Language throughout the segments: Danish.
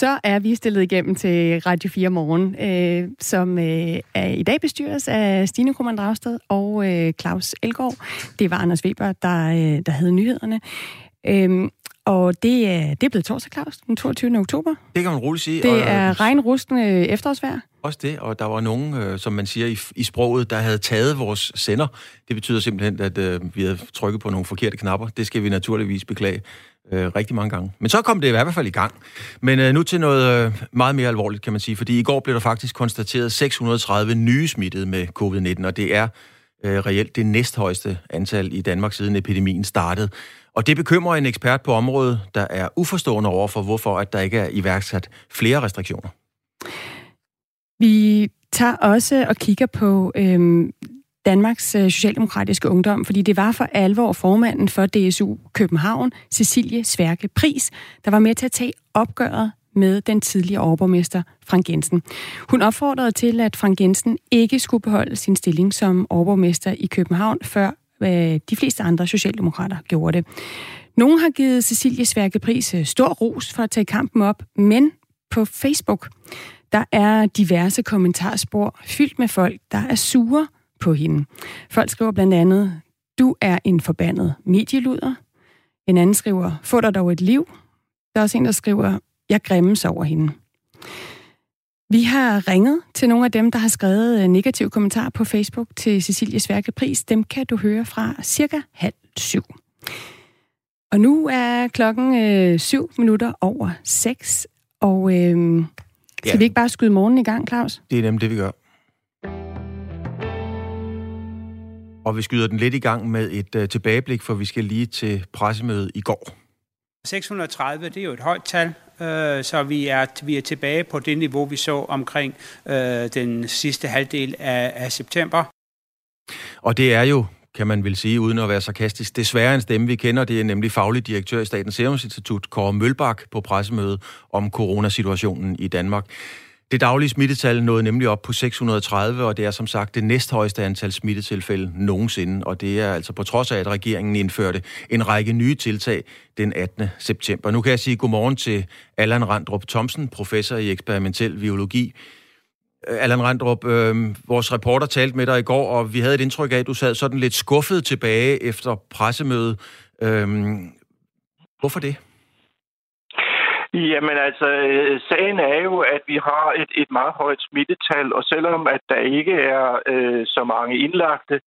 Så er vi stillet igennem til Radio 4 Morgen, øh, som øh, er i dag bestyres af Stine Krummernd Dragsted og øh, Claus Elgaard. Det var Anders Weber, der, øh, der havde nyhederne. Øhm, og det er, det er blevet torsdag, Claus, den 22. oktober. Det kan man roligt sige. Det er regnrustende efterårsvejr. Også det, og der var nogen, øh, som man siger i, i sproget, der havde taget vores sender. Det betyder simpelthen, at øh, vi havde trykket på nogle forkerte knapper. Det skal vi naturligvis beklage øh, rigtig mange gange. Men så kom det i hvert fald i gang. Men øh, nu til noget øh, meget mere alvorligt, kan man sige. Fordi i går blev der faktisk konstateret 630 nye smittede med covid-19, og det er øh, reelt det næsthøjeste antal i Danmark siden epidemien startede. Og det bekymrer en ekspert på området, der er uforstående over for, hvorfor at der ikke er iværksat flere restriktioner. Vi tager også og kigger på øhm, Danmarks øh, Socialdemokratiske Ungdom, fordi det var for alvor formanden for DSU København, Cecilie Sværke Pris, der var med til at tage opgøret med den tidligere overborgmester Frank Jensen. Hun opfordrede til, at Frank Jensen ikke skulle beholde sin stilling som overborgmester i København, før øh, de fleste andre socialdemokrater gjorde det. Nogle har givet Cecilie Sværke Pris øh, stor ros for at tage kampen op, men på Facebook, der er diverse kommentarspor fyldt med folk, der er sure på hende. Folk skriver blandt andet, du er en forbandet medieluder. En anden skriver, få dig dog et liv. Der er også en, der skriver, jeg græmmes over hende. Vi har ringet til nogle af dem, der har skrevet øh, negative kommentarer på Facebook til Cecilie Sværke Pris. Dem kan du høre fra cirka halv syv. Og nu er klokken øh, syv minutter over seks, og øh, skal ja. vi ikke bare skyde morgen i gang, Claus? Det er nemlig det, vi gør. Og vi skyder den lidt i gang med et uh, tilbageblik, for vi skal lige til pressemødet i går. 630, det er jo et højt tal, øh, så vi er, vi er tilbage på det niveau, vi så omkring øh, den sidste halvdel af, af september. Og det er jo, kan man vil sige, uden at være sarkastisk, desværre en stemme, vi kender. Det er nemlig faglig direktør i Statens Serum Institut, Kåre Mølbak, på pressemødet om coronasituationen i Danmark. Det daglige smittetal nåede nemlig op på 630, og det er som sagt det næsthøjeste antal smittetilfælde nogensinde. Og det er altså på trods af, at regeringen indførte en række nye tiltag den 18. september. Nu kan jeg sige godmorgen til Allan Randrup Thomsen, professor i eksperimentel biologi. Øh, Allan Randrup, øh, vores reporter talte med dig i går, og vi havde et indtryk af, at du sad sådan lidt skuffet tilbage efter pressemødet. Øh, hvorfor det? Jamen altså, øh, sagen er jo, at vi har et, et meget højt smittetal, og selvom at der ikke er øh, så mange indlagte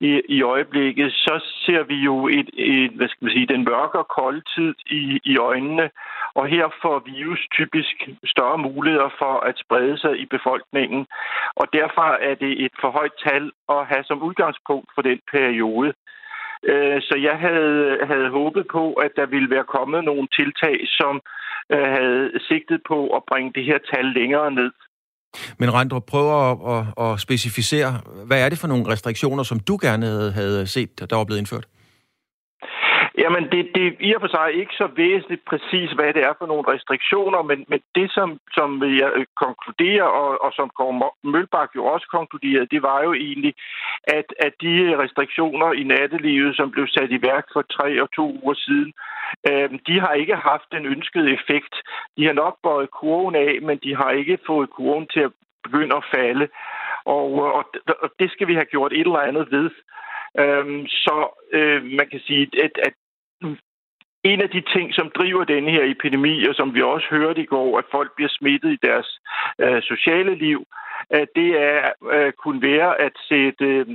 i, i øjeblikket, så ser vi jo et, et, hvad skal man sige, den mørke og kolde tid i, i øjnene, og her får virus typisk større muligheder for at sprede sig i befolkningen, og derfor er det et for højt tal at have som udgangspunkt for den periode. Øh, så jeg havde, havde håbet på, at der ville være kommet nogle tiltag, som øh, havde sigtet på at bringe det her tal længere ned. Men Randrup, prøv at, at, at specificere, hvad er det for nogle restriktioner, som du gerne havde set, der var blevet indført? Jamen, det, det er i og for sig ikke så væsentligt præcis, hvad det er for nogle restriktioner, men, men det, som, som jeg øh, konkluderer, og, og som Kåre Mølbak jo også konkluderede, det var jo egentlig, at, at de restriktioner i nattelivet, som blev sat i værk for tre og to uger siden, øh, de har ikke haft den ønskede effekt. De har nok bøjet kurven af, men de har ikke fået kurven til at begynde at falde. Og, øh, og, og det skal vi have gjort et eller andet ved. Øhm, så øh, man kan sige, at, at en af de ting, som driver denne her epidemi, og som vi også hørte i går, at folk bliver smittet i deres øh, sociale liv, at det er øh, kunne være at sætte øh,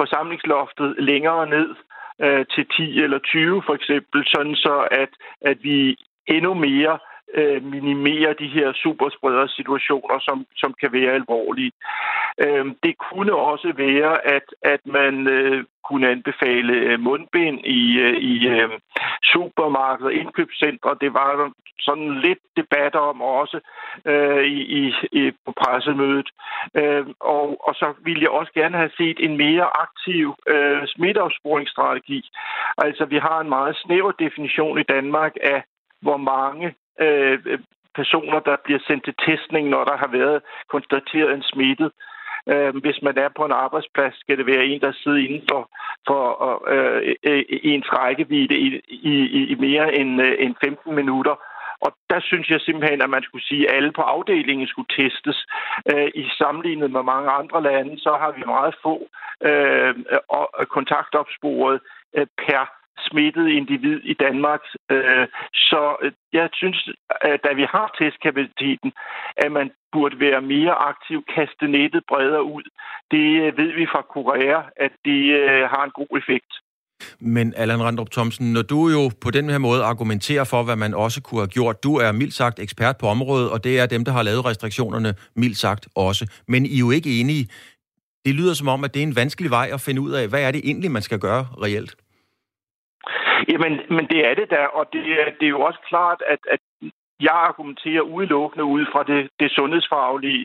forsamlingsloftet længere ned øh, til 10 eller 20 for eksempel, sådan så at, at vi endnu mere øh, Øh, minimere de her superspredere situationer, som, som kan være alvorlige. Øh, det kunne også være, at, at man øh, kunne anbefale øh, mundbind i, øh, i øh, supermarkeder og indkøbscentre. Det var sådan lidt debat om også øh, i, i, på pressemødet. Øh, og, og så ville jeg også gerne have set en mere aktiv øh, smitteopsporingsstrategi. Altså, vi har en meget snæver definition i Danmark af, hvor mange Øh, øh, personer, der bliver sendt til testning, når der har været konstateret en smittet. Øh, hvis man er på en arbejdsplads, skal det være en, der sidder inden for, for øh, øh ens rækkevidde i, i, i mere end, øh, end 15 minutter. Og der synes jeg simpelthen, at man skulle sige, at alle på afdelingen skulle testes. Øh, I sammenlignet med mange andre lande, så har vi meget få øh, kontaktopsporet øh, per smittet individ i Danmark. Øh, så øh, jeg synes, at da vi har testkapaciteten, at man burde være mere aktiv, kaste nettet bredere ud. Det øh, ved vi fra Korea, at det har en god effekt. Men Allan Randrup Thomsen, når du jo på den her måde argumenterer for, hvad man også kunne have gjort, du er mildt sagt ekspert på området, og det er dem, der har lavet restriktionerne mildt sagt også. Men I er jo ikke enige. Det lyder som om, at det er en vanskelig vej at finde ud af, hvad er det egentlig, man skal gøre reelt? Jamen, men det er det der, og det, det er jo også klart, at, at jeg argumenterer udelukkende ud fra det, det sundhedsfaglige,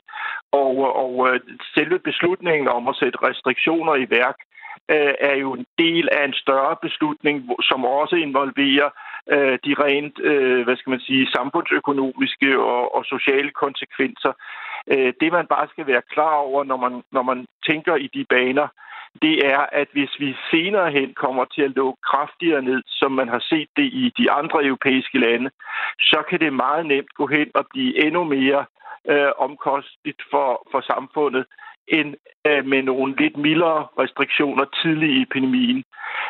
og, og øh, selve beslutningen om at sætte restriktioner i værk øh, er jo en del af en større beslutning, som også involverer øh, de rent, øh, hvad skal man sige, samfundsøkonomiske og, og sociale konsekvenser. Øh, det man bare skal være klar over, når man, når man tænker i de baner, det er, at hvis vi senere hen kommer til at lukke kraftigere ned, som man har set det i de andre europæiske lande, så kan det meget nemt gå hen og blive endnu mere øh, omkostet for, for samfundet end øh, med nogle lidt mildere restriktioner tidligt i epidemien.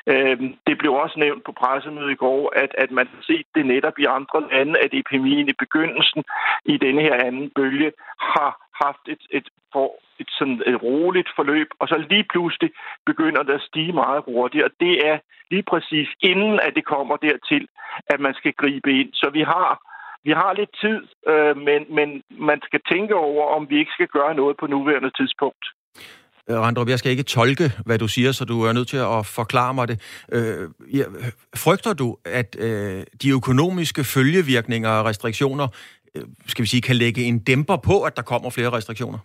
Øh, det blev også nævnt på pressemødet i går, at, at man har set det netop i andre lande, at epidemien i begyndelsen i denne her anden bølge har haft et, et, for, et sådan et roligt forløb, og så lige pludselig begynder det at stige meget hurtigt, og det er lige præcis inden, at det kommer dertil, at man skal gribe ind. Så vi har vi har lidt tid, øh, men, men man skal tænke over, om vi ikke skal gøre noget på nuværende tidspunkt. Øh, Randrup, jeg skal ikke tolke, hvad du siger, så du er nødt til at forklare mig det. Øh, ja, frygter du, at øh, de økonomiske følgevirkninger og restriktioner, øh, skal vi sige, kan lægge en dæmper på, at der kommer flere restriktioner?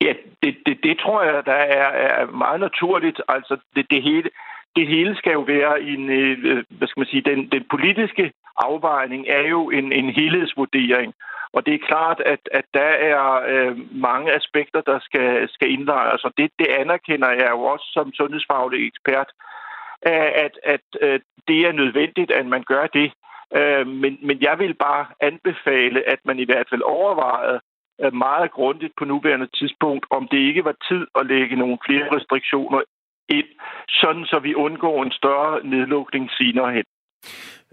Ja, det, det, det tror jeg, der er, er meget naturligt. Altså, det, det hele det hele skal jo være en, øh, hvad skal man sige, den, den politiske afvejning er jo en, en helhedsvurdering. Og det er klart, at, at der er øh, mange aspekter, der skal, skal indlejres, og det, det anerkender jeg jo også som sundhedsfaglig ekspert, at, at, at det er nødvendigt, at man gør det. Øh, men, men jeg vil bare anbefale, at man i hvert fald overvejede øh, meget grundigt på nuværende tidspunkt, om det ikke var tid at lægge nogle flere restriktioner ind, sådan så vi undgår en større nedlukning senere hen.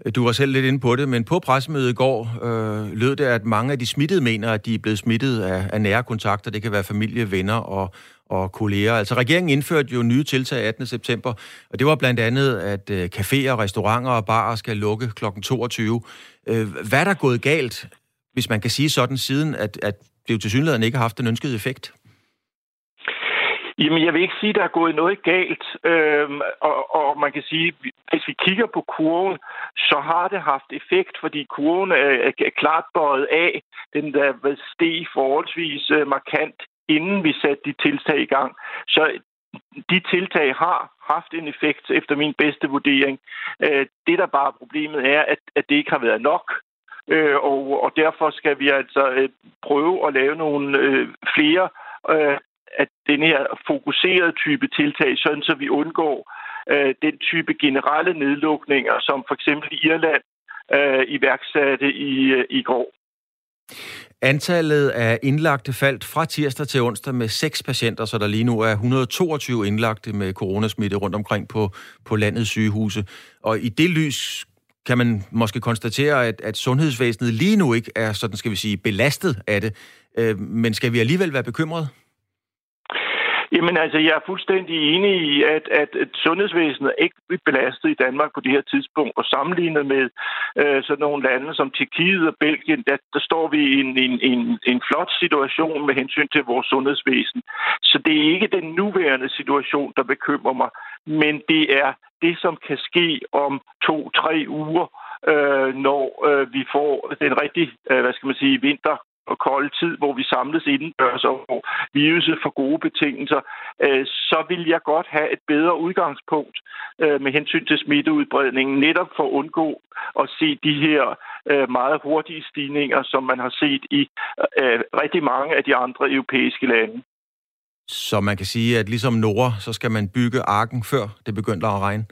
Øh, du var selv lidt inde på det, men på pressemødet i går øh, lød det, at mange af de smittede mener, at de er blevet smittet af, af nære kontakter. Det kan være familie, venner og, og kolleger. Altså regeringen indførte jo nye tiltag 18. september, og det var blandt andet, at øh, caféer, restauranter og barer skal lukke kl. 22. Øh, hvad er der gået galt, hvis man kan sige sådan, siden at, at det jo til synligheden ikke har haft den ønskede effekt? Jamen, jeg vil ikke sige, at der er gået noget galt. Øhm, og, og man kan sige, hvis vi kigger på kurven, så har det haft effekt, fordi kurven er, er klart bøjet af. Den der steg forholdsvis øh, markant, inden vi satte de tiltag i gang. Så de tiltag har haft en effekt, efter min bedste vurdering. Øh, det, der bare problemet er, at, at det ikke har været nok. Øh, og, og derfor skal vi altså øh, prøve at lave nogle øh, flere øh, at den her fokuserede type tiltag, sådan så vi undgår øh, den type generelle nedlukninger, som for eksempel Irland øh, iværksatte i, øh, i går. Antallet af indlagte faldt fra tirsdag til onsdag med seks patienter, så der lige nu er 122 indlagte med coronasmitte rundt omkring på, på landets sygehuse. Og i det lys kan man måske konstatere, at, at sundhedsvæsenet lige nu ikke er, sådan skal vi sige, belastet af det. Øh, men skal vi alligevel være bekymrede? Jamen altså, jeg er fuldstændig enig i, at, at, sundhedsvæsenet ikke er belastet i Danmark på det her tidspunkt, og sammenlignet med øh, sådan nogle lande som Tjekkiet og Belgien, der, der står vi i en, en, en, en flot situation med hensyn til vores sundhedsvæsen. Så det er ikke den nuværende situation, der bekymrer mig, men det er det, som kan ske om to-tre uger, øh, når øh, vi får den rigtige, øh, hvad skal man sige, vinter og kold tid, hvor vi samles indendørs og hvor viruset for gode betingelser, øh, så vil jeg godt have et bedre udgangspunkt øh, med hensyn til smitteudbredningen, netop for at undgå at se de her øh, meget hurtige stigninger, som man har set i rigtig mange af de andre europæiske lande. Så man kan sige, at ligesom Nora, så skal man bygge arken før det begynder at regne.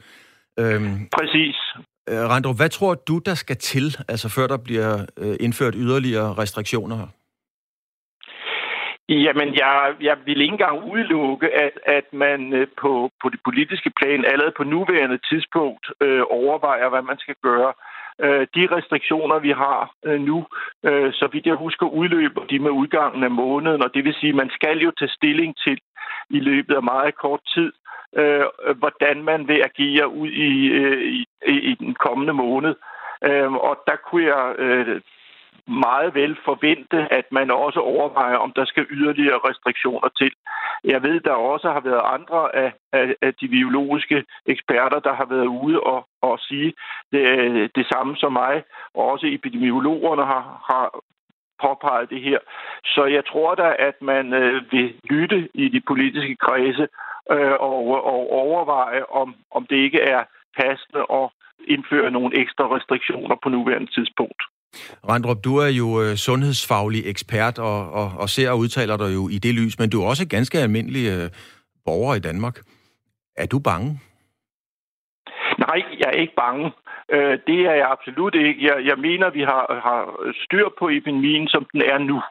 Øhm, Præcis. Øh, Randrup, hvad tror du, der skal til, altså før der bliver øh, indført yderligere restriktioner? Jamen, jeg, jeg vil ikke engang udelukke, at, at man øh, på, på det politiske plan allerede på nuværende tidspunkt øh, overvejer, hvad man skal gøre. Øh, de restriktioner, vi har øh, nu, øh, så vidt jeg husker, udløber de med udgangen af måneden, og det vil sige, at man skal jo tage stilling til i løbet af meget kort tid, øh, hvordan man vil agere ud i, øh, i, i den kommende måned. Øh, og der kunne jeg øh, meget vel forvente, at man også overvejer, om der skal yderligere restriktioner til. Jeg ved, der også har været andre af, af, af de biologiske eksperter, der har været ude og, og sige det, øh, det samme som mig, og også epidemiologerne har, har påpeget det her. Så jeg tror da, at man øh, vil lytte i de politiske kredse øh, og, og overveje, om, om det ikke er passende at indføre nogle ekstra restriktioner på nuværende tidspunkt. Randrup, du er jo øh, sundhedsfaglig ekspert og, og, og ser og udtaler dig jo i det lys, men du er også ganske almindelig øh, borger i Danmark. Er du bange? Nej, jeg er ikke bange. Øh, det er jeg absolut ikke. Jeg, jeg mener, vi har, har styr på epidemien, som den er nu.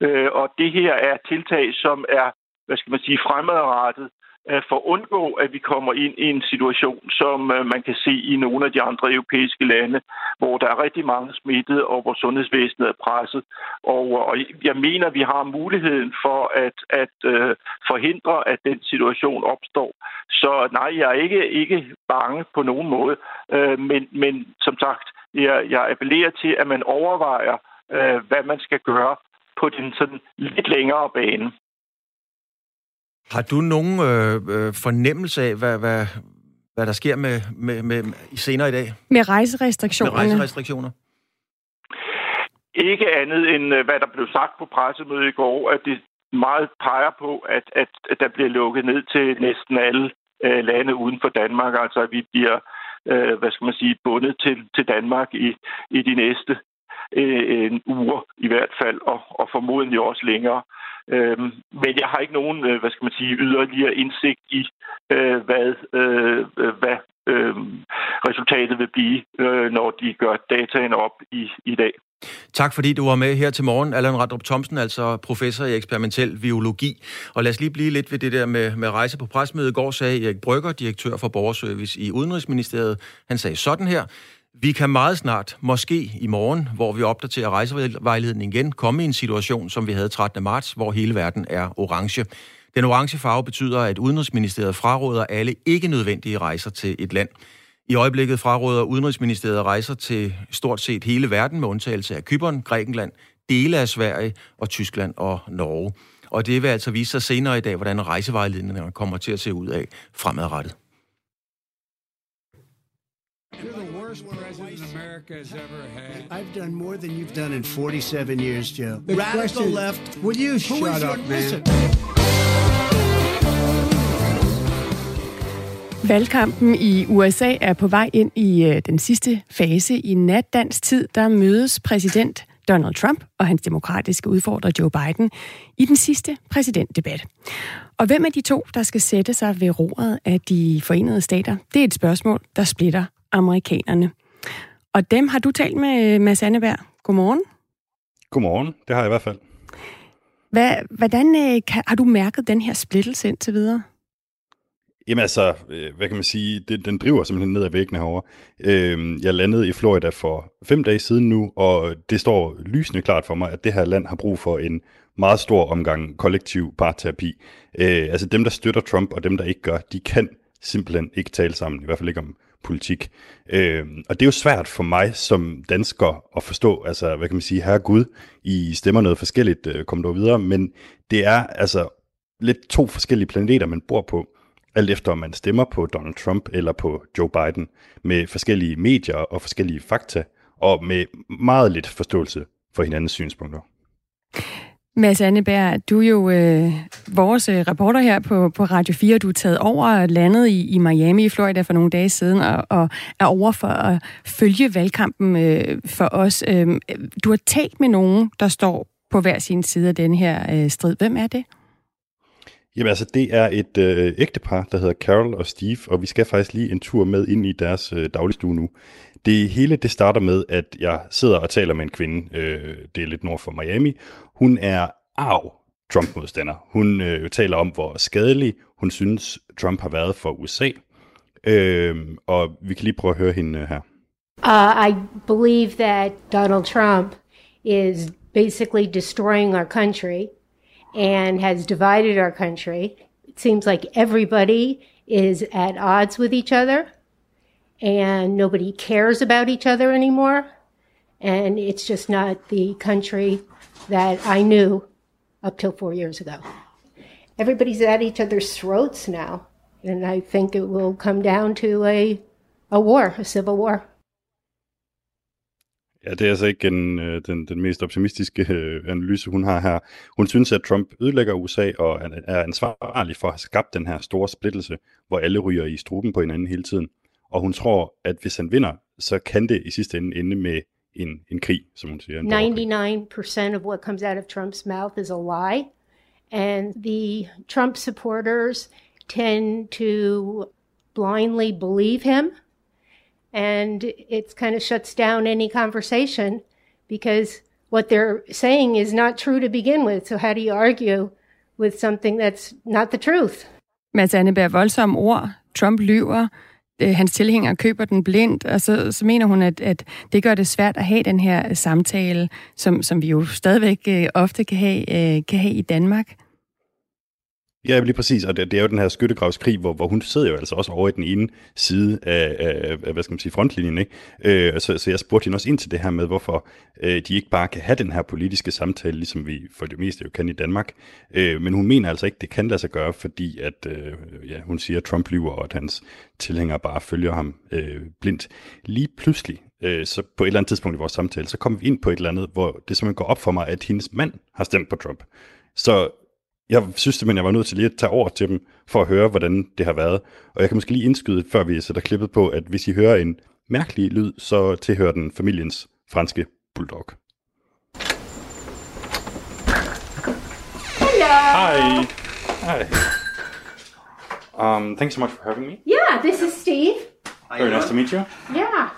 Øh, og det her er tiltag, som er, hvad skal man sige, fremadrettet Øh, for at undgå, at vi kommer ind i en situation, som øh, man kan se i nogle af de andre europæiske lande, hvor der er rigtig mange smittede, og hvor sundhedsvæsenet er presset. Og, øh, og jeg mener, at vi har muligheden for at, at uh, forhindre, at den situation opstår. Så nej, jeg er ikke, ikke bange på nogen måde. Uh, men, men som sagt, jeg, jeg appellerer til, at man overvejer, uh, hvad man skal gøre på den sådan lidt længere bane. Har du nogen øh, øh, fornemmelse af, hvad, hvad, hvad der sker med, med, med senere i dag? Med rejserestriktioner? Med rejserestriktioner? Ikke andet end, øh, hvad der blev sagt på pressemødet i går, at det meget peger på, at, at, at der bliver lukket ned til næsten alle øh, lande uden for Danmark. Altså, at vi bliver, øh, hvad skal man sige, bundet til, til Danmark i, i de næste øh, en uger i hvert fald, og, og formodentlig også længere. Øhm, men jeg har ikke nogen, øh, hvad skal man sige, yderligere indsigt i, øh, hvad, øh, øh hvad øh, resultatet vil blive, øh, når de gør dataen op i, i dag. Tak fordi du var med her til morgen, Allan Radrup Thomsen, altså professor i eksperimentel biologi. Og lad os lige blive lidt ved det der med, med rejse på presmødet. I går sagde Erik Brygger, direktør for Borgerservice i Udenrigsministeriet, han sagde sådan her. Vi kan meget snart, måske i morgen, hvor vi opdaterer rejsevejledningen igen, komme i en situation, som vi havde 13. marts, hvor hele verden er orange. Den orange farve betyder, at Udenrigsministeriet fraråder alle ikke nødvendige rejser til et land. I øjeblikket fraråder Udenrigsministeriet rejser til stort set hele verden, med undtagelse af Kypern, Grækenland, dele af Sverige og Tyskland og Norge. Og det vil altså vise sig senere i dag, hvordan rejsevejledningen kommer til at se ud af fremadrettet worst president America has ever had. I've done more than you've done in 47 years, Joe. The Radical question, left. Will you shut up, man? Valgkampen i USA er på vej ind i øh, den sidste fase. I natdans tid, der mødes præsident Donald Trump og hans demokratiske udfordrer Joe Biden i den sidste præsidentdebat. Og hvem er de to, der skal sætte sig ved roret af de forenede stater? Det er et spørgsmål, der splitter amerikanerne. Og dem har du talt med, Mads Anneberg. Godmorgen. Godmorgen, det har jeg i hvert fald. Hvad, hvordan øh, kan, har du mærket den her splittelse indtil videre? Jamen altså, øh, hvad kan man sige, den, den driver simpelthen ned ad væggene herovre. Øh, jeg landede i Florida for fem dage siden nu, og det står lysende klart for mig, at det her land har brug for en meget stor omgang kollektiv parterapi. Øh, altså dem, der støtter Trump, og dem, der ikke gør, de kan simpelthen ikke tale sammen, i hvert fald ikke om politik. Øh, og det er jo svært for mig som dansker at forstå, altså hvad kan man sige, herre Gud, I stemmer noget forskelligt, øh, kom du videre, men det er altså lidt to forskellige planeter, man bor på, alt efter om man stemmer på Donald Trump eller på Joe Biden, med forskellige medier og forskellige fakta, og med meget lidt forståelse for hinandens synspunkter. Mads Anneberg, du er jo øh, vores øh, reporter her på, på Radio 4. Du er taget over og landet i, i Miami i Florida for nogle dage siden og, og er over for at følge valgkampen øh, for os. Øh, du har talt med nogen, der står på hver sin side af den her øh, strid. Hvem er det? Jamen altså, det er et øh, ægtepar, der hedder Carol og Steve, og vi skal faktisk lige en tur med ind i deres øh, dagligstue nu. Det hele det starter med, at jeg sidder og taler med en kvinde, øh, det er lidt nord for Miami. Hun er arv Trump-modstander. Hun øh, taler om, hvor skadelig hun synes, Trump har været for USA. Øh, og vi kan lige prøve at høre hende her. Uh, I believe that Donald Trump is basically destroying our country and has divided our country. It seems like everybody is at odds with each other and nobody cares about each other anymore. And it's just not the country that I knew up till four years ago. Everybody's at each other's throats now, and I think it will come down to a, a war, a civil war. Ja, det er altså ikke en, øh, den, den mest optimistiske øh, analyse, hun har her. Hun synes, at Trump ødelægger USA og er ansvarlig for at have skabt den her store splittelse, hvor alle ryger i struben på hinanden hele tiden. Og hun tror, at hvis han vinder, så kan det i sidste ende ende med en, en krig, som hun siger. 99% of what comes out of Trump's mouth is a lie. And the Trump supporters tend to blindly believe him. And it kind of shuts down any conversation because what they're saying is not true to begin with. So how do you argue with something that's not the truth? Mads Anneberg, voldsomme ord. Trump lyver. Øh, hans tilhængere køber den blindt, og så, så mener hun, at, at det gør det svært at have den her samtale, som, som vi jo stadigvæk øh, ofte kan have, øh, kan have i Danmark. Ja, lige præcis, og det, det er jo den her skyttegravskrig, hvor, hvor hun sidder jo altså også over i den ene side af, af, af hvad skal man sige, frontlinjen, ikke? Øh, så, så jeg spurgte hende også ind til det her med, hvorfor øh, de ikke bare kan have den her politiske samtale, ligesom vi for det meste jo kan i Danmark. Øh, men hun mener altså ikke, det kan lade sig gøre, fordi at, øh, ja, hun siger, at Trump lyver, og at hans tilhængere bare følger ham øh, blindt. Lige pludselig, øh, så på et eller andet tidspunkt i vores samtale, så kommer vi ind på et eller andet, hvor det simpelthen går op for mig, at hendes mand har stemt på Trump. Så jeg synes simpelthen, jeg var nødt til lige at tage over til dem, for at høre, hvordan det har været. Og jeg kan måske lige indskyde, før vi sætter klippet på, at hvis I hører en mærkelig lyd, så tilhører den familiens franske bulldog. Hello. Hi. Hi. Um, thanks so much for having me. Yeah, this is Steve. Very nice to meet you. Yeah.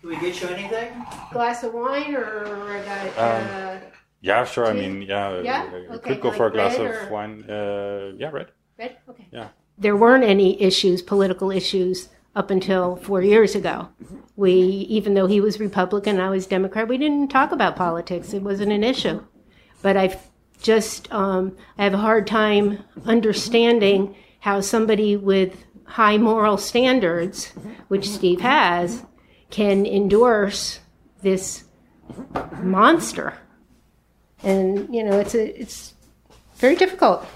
Can we get you anything? Glass of wine or I got uh, Yeah, sure. I mean, yeah, Yeah? I Okay, could go like for a glass of or- wine. Uh, yeah, red. red. Okay. Yeah. There weren't any issues, political issues, up until four years ago. We, even though he was Republican, I was Democrat, we didn't talk about politics. It wasn't an issue. But I've just, um, I have a hard time understanding how somebody with high moral standards, which Steve has, can endorse this monster. And you know, it's a, it's very difficult.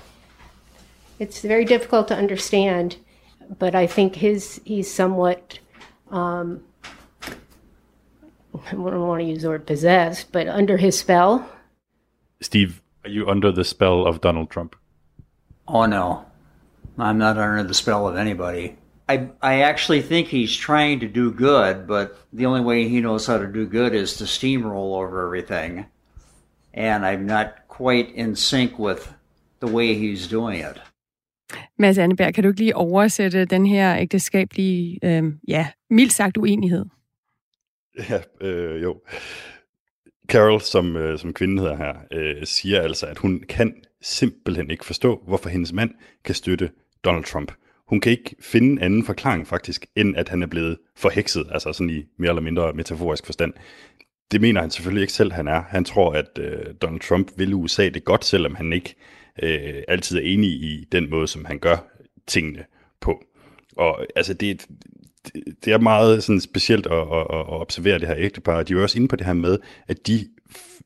It's very difficult to understand, but I think his he's somewhat. Um, I don't want to use the word possessed, but under his spell. Steve, are you under the spell of Donald Trump? Oh no, I'm not under the spell of anybody. I I actually think he's trying to do good, but the only way he knows how to do good is to steamroll over everything, and I'm not quite in sync with the way he's doing it. Mads Anneberg, kan du ikke lige oversætte den her ægteskabelige, øh, ja, mildt sagt uenighed? Ja, øh, jo. Carol, som, øh, som kvinden hedder her, øh, siger altså, at hun kan simpelthen ikke forstå, hvorfor hendes mand kan støtte Donald Trump. Hun kan ikke finde en anden forklaring faktisk, end at han er blevet forhekset, altså sådan i mere eller mindre metaforisk forstand. Det mener han selvfølgelig ikke selv, han er. Han tror, at øh, Donald Trump vil USA det godt, selvom han ikke øh, altid er enig i den måde, som han gør tingene på. Og altså, det, det, det er meget sådan specielt at, at, at observere det her ægtepar. De er jo også inde på det her med, at de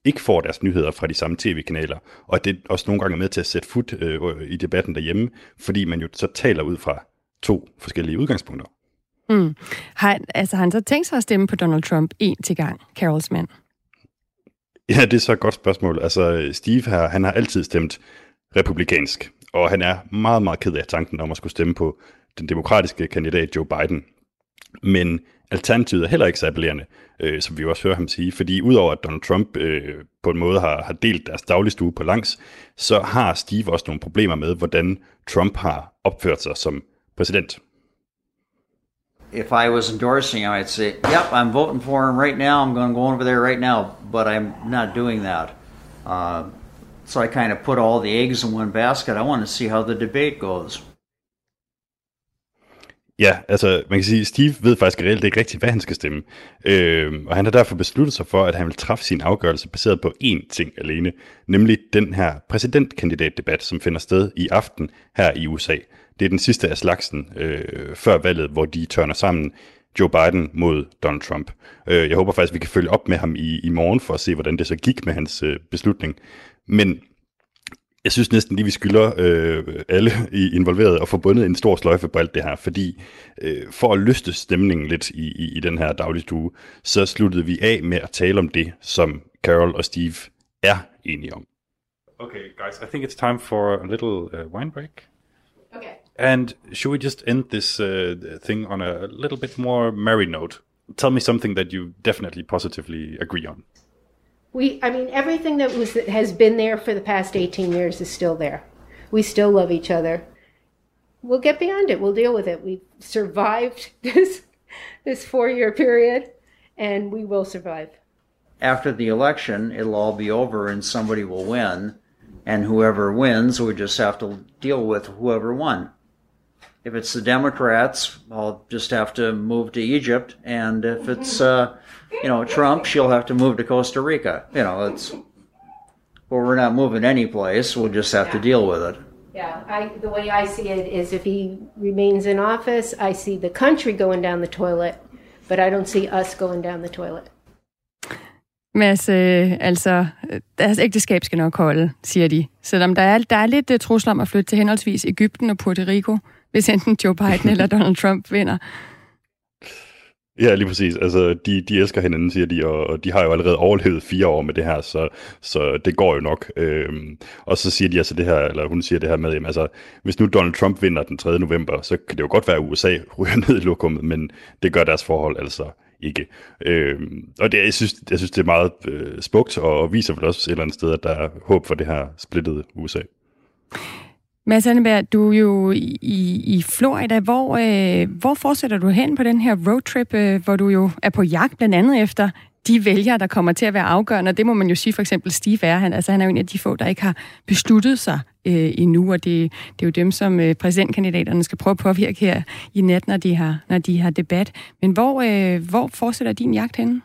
ikke får deres nyheder fra de samme tv-kanaler, og at det også nogle gange er med til at sætte fod øh, i debatten derhjemme, fordi man jo så taler ud fra to forskellige udgangspunkter. Mm. Har, han- altså, har han så tænkt sig at stemme på Donald Trump en til gang, Carols mand? Ja, det er så et godt spørgsmål. Altså, Steve her, han har altid stemt republikansk, og han er meget, meget ked af tanken om at skulle stemme på den demokratiske kandidat Joe Biden. Men alternativet er heller ikke så appellerende, øh, som vi jo også hører ham sige, fordi udover at Donald Trump øh, på en måde har, har delt deres dagligstue på langs, så har Steve også nogle problemer med, hvordan Trump har opført sig som præsident if I was endorsing him, I'd say, "Yep, I'm voting for him right now. I'm going to go over there right now," but I'm not doing that. Uh, so I kind of put all the eggs in one basket. I want to see how the debate goes. Ja, altså man kan sige, Steve ved faktisk reelt ikke rigtigt, hvad han skal stemme. Øh, og han har derfor besluttet sig for, at han vil træffe sin afgørelse baseret på én ting alene, nemlig den her præsidentkandidatdebat, som finder sted i aften her i USA. Det er den sidste af slagsen øh, før valget, hvor de tørner sammen Joe Biden mod Donald Trump. Øh, jeg håber faktisk, vi kan følge op med ham i, i morgen for at se, hvordan det så gik med hans øh, beslutning. Men jeg synes næsten lige, vi skylder øh, alle involverede at få bundet en stor sløjfe på alt det her, fordi øh, for at løste stemningen lidt i, i, i den her dagligstue, så sluttede vi af med at tale om det, som Carol og Steve er enige om. Okay, guys, I think it's time for a little uh, wine break. Okay. And should we just end this uh, thing on a little bit more merry note? Tell me something that you definitely positively agree on. We, I mean, everything that was that has been there for the past 18 years is still there. We still love each other. We'll get beyond it. We'll deal with it. We've survived this this four year period, and we will survive. After the election, it'll all be over and somebody will win, and whoever wins, we just have to deal with whoever won. If it's the Democrats, I'll just have to move to Egypt, and if it's uh, you know, Trump, she'll have to move to Costa Rica. You know, it's well, we're not moving any place. We'll just have to deal with it. Yeah, I, the way I see it is if he remains in office, I see the country going down the toilet, but I don't see us going down the toilet. Mads, øh, altså, deres ægteskab skal nok holde, siger de. Selvom der er, der er lidt uh, trusler om at flytte til henholdsvis Ægypten og Puerto Rico, hvis enten Joe Biden eller Donald Trump vinder. Ja, lige præcis. Altså, de, de elsker hinanden, siger de, og, og de har jo allerede overlevet fire år med det her, så, så det går jo nok. Øhm, og så siger de altså det her, eller hun siger det her med, jamen, altså, hvis nu Donald Trump vinder den 3. november, så kan det jo godt være, at USA ryger ned i lokummet, men det gør deres forhold altså ikke. Øhm, og det, jeg, synes, jeg synes, det er meget øh, smukt, og viser vel også et eller andet sted, at der er håb for det her splittede USA. Mads Anneberg, du er jo i, i Florida. Hvor, øh, hvor fortsætter du hen på den her roadtrip, øh, hvor du jo er på jagt blandt andet efter de vælgere, der kommer til at være afgørende? Og det må man jo sige, for eksempel Steve er. Han, altså, han er jo en af de få, der ikke har besluttet sig øh, endnu, og det, det er jo dem, som øh, præsidentkandidaterne skal prøve at påvirke her i nat, når de har, når de har debat. Men hvor, øh, hvor fortsætter din jagt henne?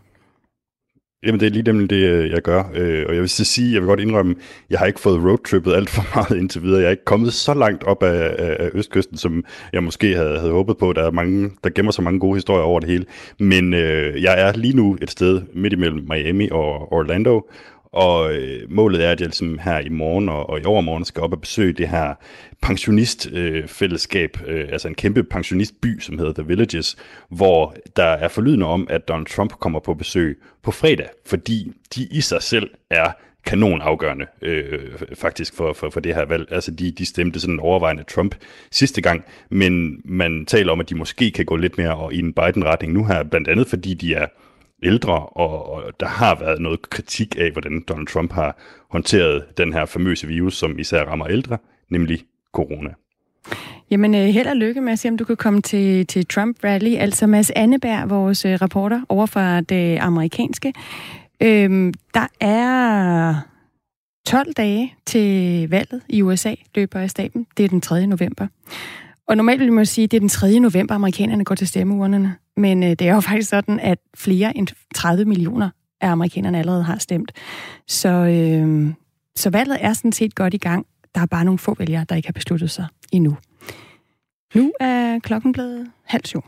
Jamen, det er lige dem, det, øh, jeg gør. Øh, og jeg vil så sige, jeg vil godt indrømme, jeg har ikke fået roadtrippet alt for meget indtil videre. Jeg er ikke kommet så langt op af, af Østkysten, som jeg måske havde, havde håbet på. Der er mange, der gemmer så mange gode historier over det hele. Men øh, jeg er lige nu et sted midt imellem Miami og Orlando, og øh, målet er, at jeg ligesom her i morgen og, og i overmorgen skal op og besøge det her pensionistfællesskab, øh, øh, altså en kæmpe pensionistby, som hedder The Villages, hvor der er forlydende om, at Donald Trump kommer på besøg på fredag, fordi de i sig selv er kanon afgørende øh, faktisk for, for, for det her valg. Altså de, de stemte sådan overvejende Trump sidste gang, men man taler om, at de måske kan gå lidt mere i en Biden-retning nu her, blandt andet fordi de er ældre, og, og der har været noget kritik af, hvordan Donald Trump har håndteret den her famøse virus, som især rammer ældre, nemlig corona. Jamen, øh, held og lykke med at se, om du kan komme til, til Trump Rally. Altså Mads Anneberg, vores øh, reporter over fra det amerikanske. Øhm, der er 12 dage til valget i USA, løber af staten. Det er den 3. november. Og normalt vil man sige, at det er den 3. november, amerikanerne går til stemmeurnerne. Men øh, det er jo faktisk sådan, at flere end 30 millioner af amerikanerne allerede har stemt. Så, øh, så valget er sådan set godt i gang. Der er bare nogle få vælgere, der ikke har besluttet sig endnu. Nu er klokken blevet halv syv.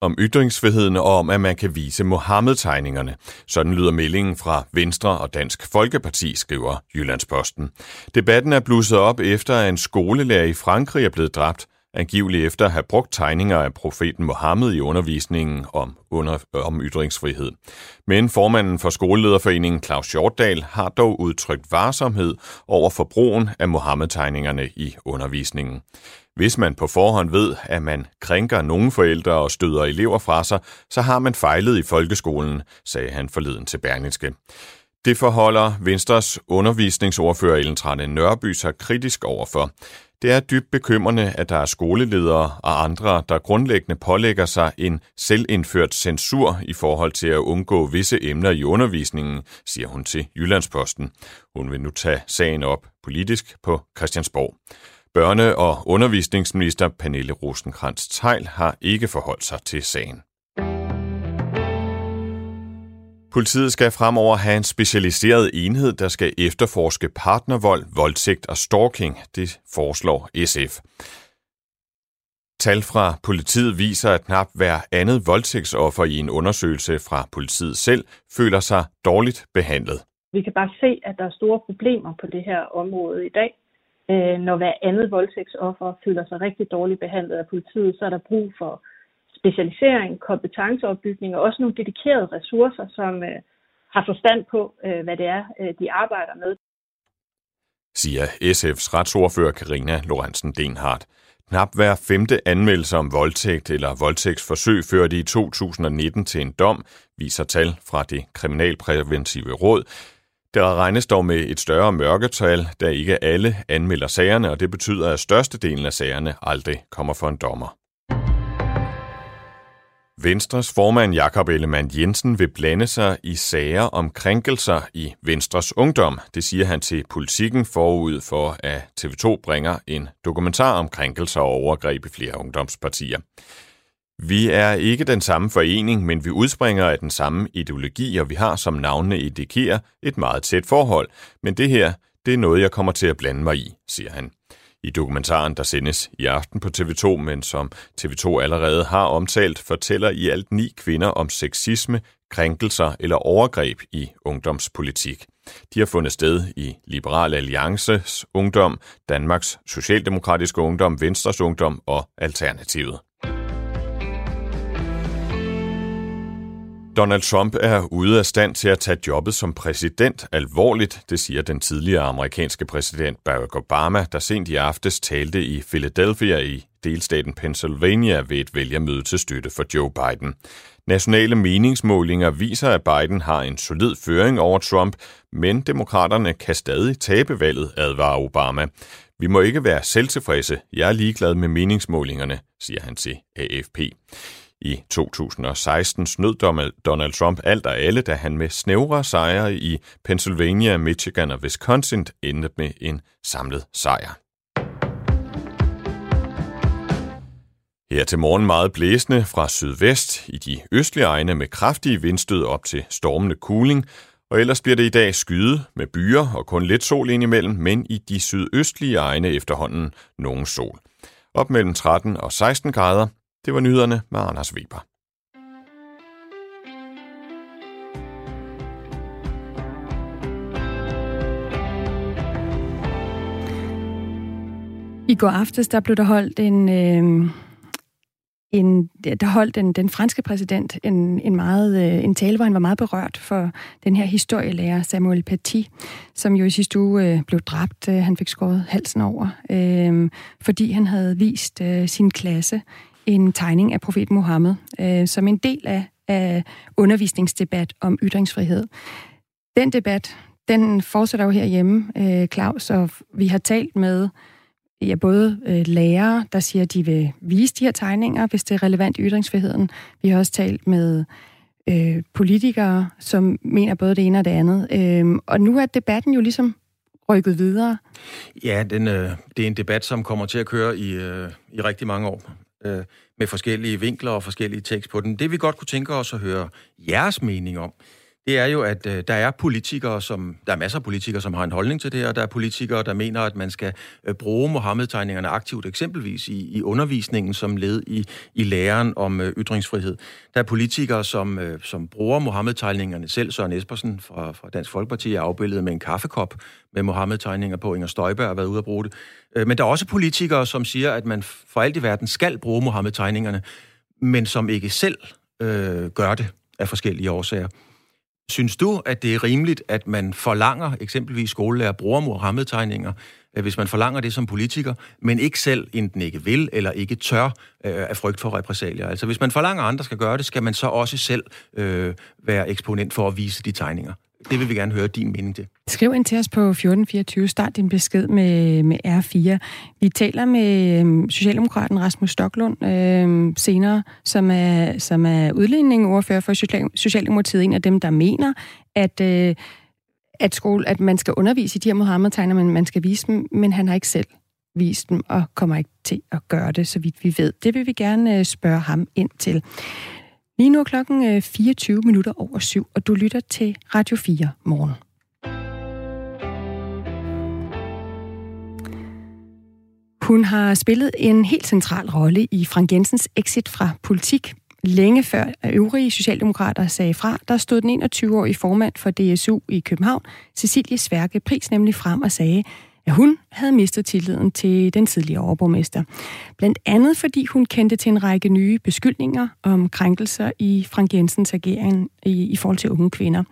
Om ytringsfriheden og om, at man kan vise Mohammed-tegningerne. Sådan lyder meldingen fra Venstre og Dansk Folkeparti, skriver Jyllandsposten. Debatten er blusset op efter, at en skolelærer i Frankrig er blevet dræbt angiveligt efter at have brugt tegninger af profeten Mohammed i undervisningen om, under, om ytringsfrihed. Men formanden for skolelederforeningen Claus Hjortdal har dog udtrykt varsomhed over for brugen af Mohammed-tegningerne i undervisningen. Hvis man på forhånd ved, at man krænker nogle forældre og støder elever fra sig, så har man fejlet i folkeskolen, sagde han forleden til Berlingske. Det forholder Venstres undervisningsordfører Ellen Trane Nørby sig kritisk overfor. Det er dybt bekymrende, at der er skoleledere og andre, der grundlæggende pålægger sig en selvindført censur i forhold til at undgå visse emner i undervisningen, siger hun til Jyllandsposten. Hun vil nu tage sagen op politisk på Christiansborg. Børne- og undervisningsminister Pernille rosenkrantz teil har ikke forholdt sig til sagen. Politiet skal fremover have en specialiseret enhed, der skal efterforske partnervold, voldtægt og stalking. Det foreslår SF. Tal fra politiet viser, at knap hver andet voldtægtsoffer i en undersøgelse fra politiet selv føler sig dårligt behandlet. Vi kan bare se, at der er store problemer på det her område i dag. Øh, når hver andet voldtægtsoffer føler sig rigtig dårligt behandlet af politiet, så er der brug for specialisering, kompetenceopbygning og også nogle dedikerede ressourcer, som øh, har forstand på, øh, hvad det er, øh, de arbejder med. Siger SF's retsordfører Karina Lorentzen Denhardt. Knap hver femte anmeldelse om voldtægt eller voldtægtsforsøg førte i 2019 til en dom, viser tal fra det kriminalpræventive råd. Der regnes dog med et større mørketal, da ikke alle anmelder sagerne, og det betyder, at størstedelen af sagerne aldrig kommer for en dommer. Venstres formand Jakob Ellemann Jensen vil blande sig i sager om krænkelser i Venstres ungdom. Det siger han til politikken forud for, at TV2 bringer en dokumentar om krænkelser og overgreb i flere ungdomspartier. Vi er ikke den samme forening, men vi udspringer af den samme ideologi, og vi har, som navnene indikerer, et meget tæt forhold. Men det her, det er noget, jeg kommer til at blande mig i, siger han. I dokumentaren, der sendes i aften på TV2, men som TV2 allerede har omtalt, fortæller i alt ni kvinder om sexisme, krænkelser eller overgreb i ungdomspolitik. De har fundet sted i Liberal Alliances Ungdom, Danmarks Socialdemokratiske Ungdom, Venstres Ungdom og Alternativet. Donald Trump er ude af stand til at tage jobbet som præsident alvorligt, det siger den tidligere amerikanske præsident Barack Obama, der sent i aftes talte i Philadelphia i delstaten Pennsylvania ved et vælgermøde til støtte for Joe Biden. Nationale meningsmålinger viser, at Biden har en solid føring over Trump, men demokraterne kan stadig tabe valget, advarer Obama. Vi må ikke være selvtilfredse. Jeg er ligeglad med meningsmålingerne, siger han til AFP. I 2016 snød Donald Trump alt og alle, da han med snævre sejre i Pennsylvania, Michigan og Wisconsin endte med en samlet sejr. Her til morgen meget blæsende fra sydvest i de østlige egne med kraftige vindstød op til stormende kuling, og ellers bliver det i dag skyde med byer og kun lidt sol indimellem, men i de sydøstlige egne efterhånden nogen sol. Op mellem 13 og 16 grader, det var nyhederne med Anders Weber. I går aftes, der blev der holdt en, øh, en der holdt den, den franske præsident en, en, meget, øh, en tale, hvor han var meget berørt for den her historielærer Samuel Paty, som jo i sidste uge øh, blev dræbt. Øh, han fik skåret halsen over, øh, fordi han havde vist øh, sin klasse en tegning af profet Mohammed øh, som en del af, af undervisningsdebat om ytringsfrihed. Den debat, den fortsætter jo herhjemme, øh, Claus, og vi har talt med ja, både øh, lærere, der siger, at de vil vise de her tegninger, hvis det er relevant i ytringsfriheden. Vi har også talt med øh, politikere, som mener både det ene og det andet. Øh, og nu er debatten jo ligesom rykket videre. Ja, den, øh, det er en debat, som kommer til at køre i, øh, i rigtig mange år øh, med forskellige vinkler og forskellige tekst på den. Det vi godt kunne tænke os at høre jeres mening om, det er jo, at øh, der er politikere, som der er masser af politikere, som har en holdning til det, og der er politikere, der mener, at man skal øh, bruge Mohammed-tegningerne aktivt, eksempelvis i, i undervisningen som led i, i læren om øh, ytringsfrihed. Der er politikere, som, øh, som bruger Mohammed-tegningerne selv. Søren Espersen fra, fra Dansk Folkeparti er afbildet med en kaffekop med Mohammed-tegninger på. Inger Støjberg har været ude at bruge det. Øh, men der er også politikere, som siger, at man for alt i verden skal bruge Mohammed-tegningerne, men som ikke selv øh, gør det af forskellige årsager. Synes du, at det er rimeligt, at man forlanger, eksempelvis skolelærer bruger Mohammed-tegninger, øh, hvis man forlanger det som politiker, men ikke selv enten ikke vil eller ikke tør øh, af frygt for repressalier? Altså hvis man forlanger, at andre skal gøre det, skal man så også selv øh, være eksponent for at vise de tegninger. Det vil vi gerne høre din mening til. Skriv ind til os på 1424. Start din besked med, med R4. Vi taler med øhm, Socialdemokraten Rasmus Stoklund øh, senere, som er, som er udlændingeordfører for Socialdemokratiet. En af dem, der mener, at, øh, at, skole, at man skal undervise i de her Mohammed-tegner, men man skal vise dem, men han har ikke selv vist dem, og kommer ikke til at gøre det, så vidt vi ved. Det vil vi gerne øh, spørge ham ind til. Lige nu er klokken øh, 24 minutter over syv, og du lytter til Radio 4 morgen. Hun har spillet en helt central rolle i Frank Jensens exit fra politik. Længe før øvrige socialdemokrater sagde fra, der stod den 21-årige formand for DSU i København, Cecilie Sværke Pris, nemlig frem og sagde, at hun havde mistet tilliden til den tidligere overborgmester. Blandt andet fordi hun kendte til en række nye beskyldninger om krænkelser i Frank Jensens agering i, i forhold til unge kvinder.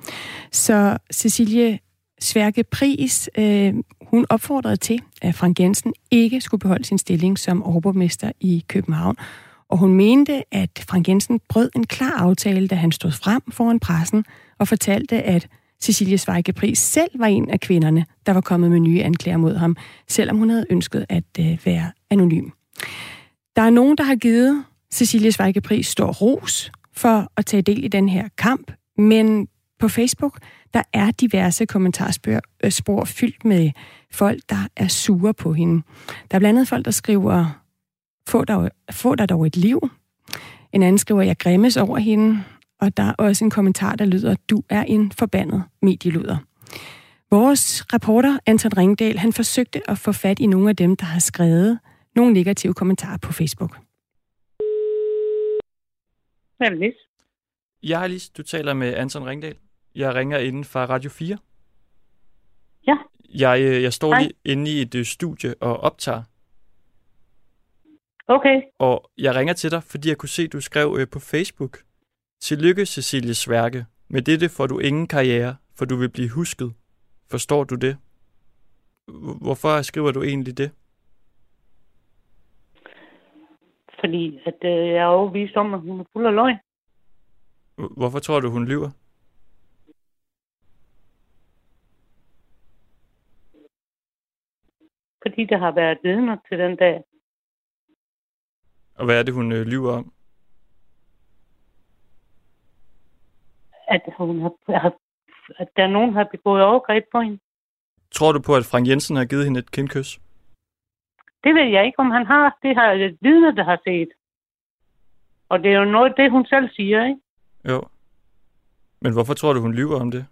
Så Cecilie Sværke Pris, øh, hun opfordrede til, at Frank Jensen ikke skulle beholde sin stilling som overborgmester i København. Og hun mente, at Frank Jensen brød en klar aftale, da han stod frem foran pressen og fortalte, at Cecilie Zweige Pris selv var en af kvinderne, der var kommet med nye anklager mod ham, selvom hun havde ønsket at øh, være anonym. Der er nogen, der har givet Cecilie Zweige Pris stor ros for at tage del i den her kamp, men på Facebook, der er diverse kommentarspor øh, fyldt med folk, der er sure på hende. Der er blandt andet folk, der skriver, få dig, få dig dog et liv. En anden skriver, jeg grimmes over hende. Og der er også en kommentar, der lyder, du er en forbandet medieluder. Vores reporter, Anton Ringdal, han forsøgte at få fat i nogle af dem, der har skrevet nogle negative kommentarer på Facebook. Hvem er Lis? Jeg er Lis. Du taler med Anton Ringdal. Jeg ringer inden fra Radio 4. Ja. Jeg, øh, jeg står Hej. lige inde i et øh, studie og optager. Okay. Og jeg ringer til dig, fordi jeg kunne se, at du skrev øh, på Facebook, Tillykke, Cecilie Sværke. Med dette får du ingen karriere, for du vil blive husket. Forstår du det? Hvorfor skriver du egentlig det? Fordi at, øh, jeg er overbevist om, at hun er fuld af løgn. Hvorfor tror du, hun lyver? Fordi der har været vidner til den dag. Og hvad er det, hun øh, lyver om? At, hun har, at der er nogen, der har begået overgreb på hende. Tror du på, at Frank Jensen har givet hende et kindkys? Det ved jeg ikke, om han har. Det har et vidne, der har set. Og det er jo noget, det hun selv siger, ikke? Jo. Men hvorfor tror du, hun lyver om det?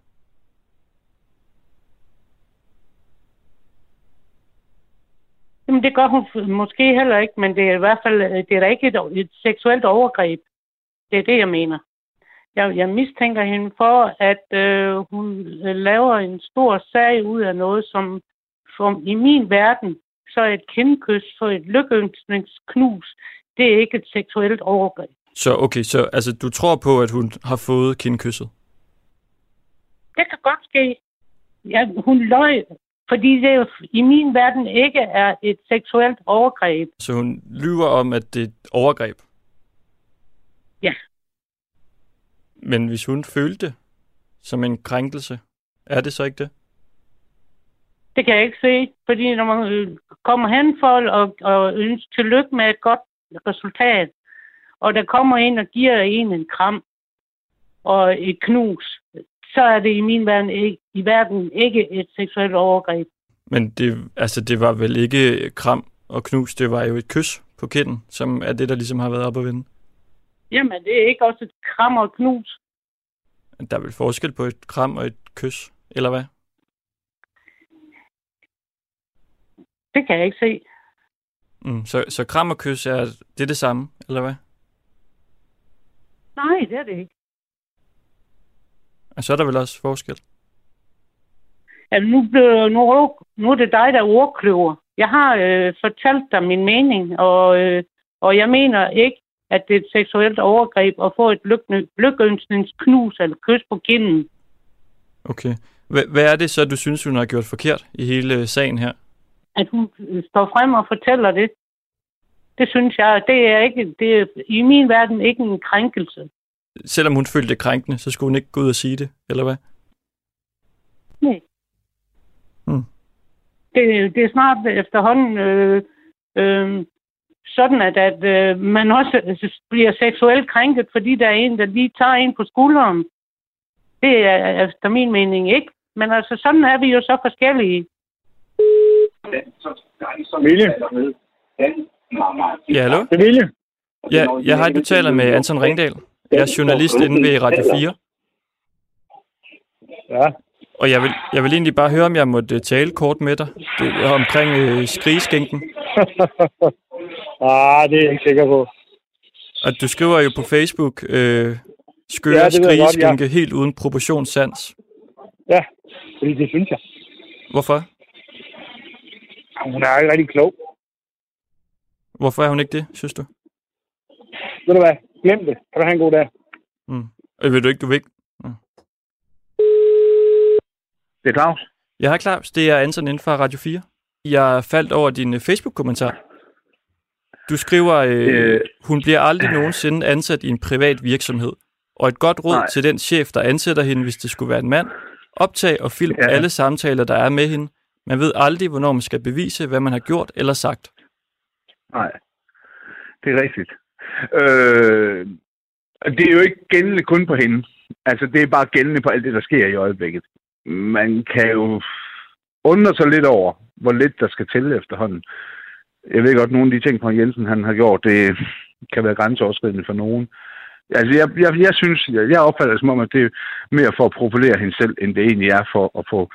Jamen, det gør hun måske heller ikke, men det er i hvert fald det er da ikke et, et seksuelt overgreb. Det er det, jeg mener. Jeg, jeg mistænker hende for, at øh, hun laver en stor sag ud af noget, som, som i min verden, så er et kindkys for et lykkeønskningsknus, det er ikke et seksuelt overgreb. Så okay, så altså, du tror på, at hun har fået kindkysset? Det kan godt ske. Ja, hun løg, fordi det jo i min verden ikke er et seksuelt overgreb. Så hun lyver om, at det er et overgreb? Ja. Men hvis hun følte det som en krænkelse, er det så ikke det? Det kan jeg ikke se, fordi når man kommer hen for og, og ønsker tillykke med et godt resultat, og der kommer en og giver en en kram og et knus, så er det i min verden ikke, i verden ikke et seksuelt overgreb. Men det, altså, det var vel ikke kram og knus, det var jo et kys på kinden, som er det, der ligesom har været op at vinde. Jamen, det er ikke også et kram og knus. Der er vel forskel på et kram og et kys, eller hvad? Det kan jeg ikke se. Mm, så, så kram og kys er det, er det samme, eller hvad? Nej, det er det ikke. Og så er der vel også forskel? Altså, nu, blev, nu, nu er det dig, der er ordkløver. Jeg har øh, fortalt dig min mening, og, øh, og jeg mener ikke, at det er et seksuelt overgreb at få et lykønsningsknus eller kys på kinden. Okay. Hvad er det så, du synes, hun har gjort forkert i hele sagen her? At hun står frem og fortæller det. Det synes jeg, det er ikke, det er i min verden ikke en krænkelse. Selvom hun følte det krænkende, så skulle hun ikke gå ud og sige det, eller hvad? Nej. Hmm. Det, det er snart efterhånden øh, øh, sådan, at, at øh, man også bliver seksuelt krænket, fordi der er en, der lige tager en på skulderen. Det er efter min mening ikke. Men altså, sådan er vi jo så forskellige. Vilje. Ja, hallo? Det er Vilje. Ja, jeg har du taler med Anton Ringdal. Jeg er journalist inde ved Radio 4. Ja. Og jeg vil, jeg vil egentlig bare høre, om jeg måtte tale kort med dig det er omkring øh, skrigeskænken. ah, det er jeg ikke sikker på. Og du skriver jo på Facebook, øh, skøre Ja, skrigeskænke ja. helt uden proportionssans. Ja, fordi det synes jeg. Hvorfor? Hun er ikke rigtig klog. Hvorfor er hun ikke det, synes du? Ved du hvad? Glem det. Kan du have en god dag. Mm. Øh, vil du ikke, du vil ikke? Det er Claus. Jeg har Claus, det er Anton inden fra Radio 4. Jeg faldt over din øh, Facebook-kommentar. Du skriver, øh, øh, hun bliver aldrig nogensinde ansat i en privat virksomhed. Og et godt råd Nej. til den chef, der ansætter hende, hvis det skulle være en mand. Optag og film Ja. alle samtaler, der er med hende. Man ved aldrig, hvornår man skal bevise, hvad man har gjort eller sagt. Nej, det er rigtigt. Øh, det er jo ikke gældende kun på hende. Altså, det er bare gældende på alt det, der sker i øjeblikket. Man kan jo undre sig lidt over, hvor lidt der skal til efterhånden. Jeg ved godt, nogle af de ting, på Jensen han har gjort, det kan være grænseoverskridende for nogen. Altså, jeg, jeg, jeg synes, jeg, jeg opfatter det som om, at det er mere for at profilere hende selv, end det egentlig er for at få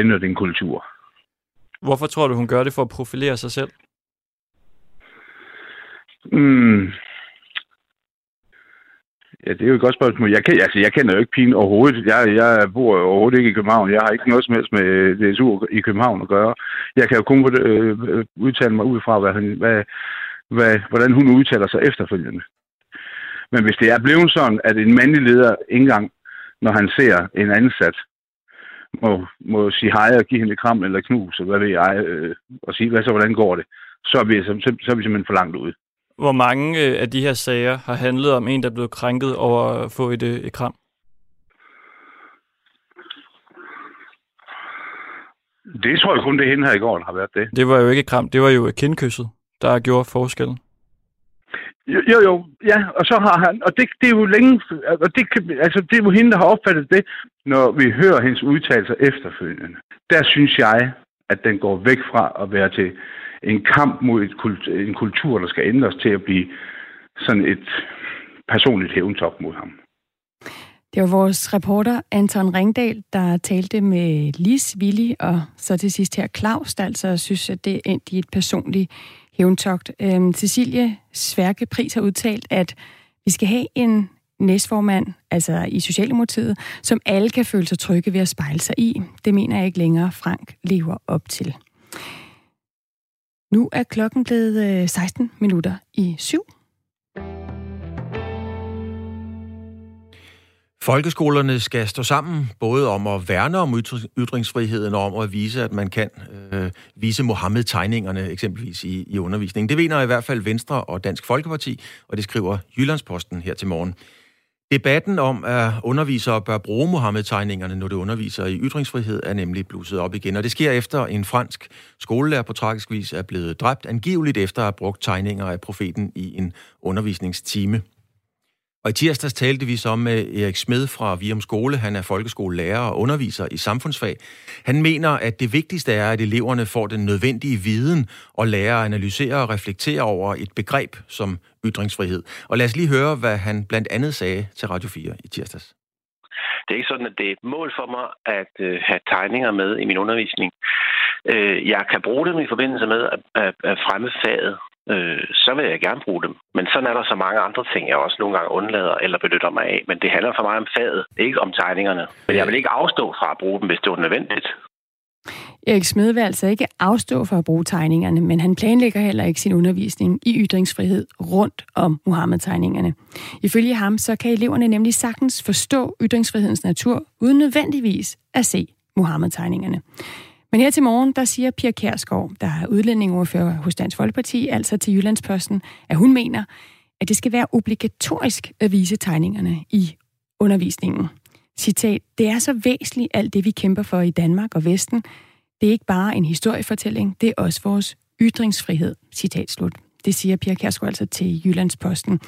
ændret en kultur. Hvorfor tror du, hun gør det for at profilere sig selv? Mm. Ja, det er jo et godt spørgsmål. Jeg, kan, altså, jeg kender jo ikke pigen overhovedet. Jeg, jeg bor overhovedet ikke i København. Jeg har ikke noget som helst med DSU i København at gøre. Jeg kan jo kun øh, udtale mig ud fra, hvad, hvad, hvad, hvordan hun udtaler sig efterfølgende. Men hvis det er blevet sådan, at en mandlig leder ikke engang, når han ser en ansat, må, må sige hej og give hende et kram eller knus, og hvad ved jeg, øh, og sige, hvad så, hvordan går det, så er vi, så, så, så er vi simpelthen for langt ude. Hvor mange øh, af de her sager har handlet om en, der er blevet krænket over at få et, øh, et kram? Det tror jeg kun, det hende her i går, der har været det. Det var jo ikke et kram, det var jo kindkysset, der gjorde forskellen. Jo, jo, jo, ja, og så har han, og det, det er jo længe, og det, kan- altså, det er jo hende, der har opfattet det, når vi hører hendes udtalelser efterfølgende. Der synes jeg, at den går væk fra at være til en kamp mod et kult, en kultur, der skal ændres til at blive sådan et personligt hævntop mod ham. Det var vores reporter Anton Ringdal, der talte med Lis, Willi og så til sidst her Claus, der altså synes, at det er i et personligt hævntogt. Øhm, Cecilie Sværke Pris har udtalt, at vi skal have en næstformand, altså i Socialdemokratiet, som alle kan føle sig trygge ved at spejle sig i. Det mener jeg ikke længere, Frank lever op til. Nu er klokken blevet øh, 16 minutter i syv. Folkeskolerne skal stå sammen, både om at værne om ytringsfriheden og om at vise, at man kan øh, vise Mohammed-tegningerne eksempelvis i, i undervisningen. Det mener i hvert fald Venstre og Dansk Folkeparti, og det skriver Jyllandsposten her til morgen. Debatten om, at undervisere bør bruge Mohammed-tegningerne, når de underviser i ytringsfrihed, er nemlig blusset op igen. Og det sker efter en fransk skolelærer på tragisk vis er blevet dræbt, angiveligt efter at have brugt tegninger af profeten i en undervisningstime. Og i tirsdags talte vi så med Erik Smed fra Virum Skole. Han er folkeskolelærer og underviser i samfundsfag. Han mener, at det vigtigste er, at eleverne får den nødvendige viden og lærer at analysere og reflektere over et begreb som ytringsfrihed. Og lad os lige høre, hvad han blandt andet sagde til Radio 4 i tirsdags. Det er ikke sådan, at det er et mål for mig at øh, have tegninger med i min undervisning. Øh, jeg kan bruge dem i forbindelse med at, at, at fremme faget, øh, så vil jeg gerne bruge dem. Men sådan er der så mange andre ting, jeg også nogle gange undlader eller benytter mig af. Men det handler for mig om faget, ikke om tegningerne. Men jeg vil ikke afstå fra at bruge dem, hvis det er nødvendigt. Erik Smed vil altså ikke afstå for at bruge tegningerne, men han planlægger heller ikke sin undervisning i ytringsfrihed rundt om Muhammed-tegningerne. Ifølge ham så kan eleverne nemlig sagtens forstå ytringsfrihedens natur, uden nødvendigvis at se Muhammed-tegningerne. Men her til morgen, der siger Pia Kærsgaard, der er udlændingoverfører hos Dansk Folkeparti, altså til Jyllandsposten, at hun mener, at det skal være obligatorisk at vise tegningerne i undervisningen. Citat, det er så væsentligt alt det, vi kæmper for i Danmark og Vesten. Det er ikke bare en historiefortælling, det er også vores ytringsfrihed. Citat slut. Det siger Pia Kærsgaard altså til Jyllandsposten.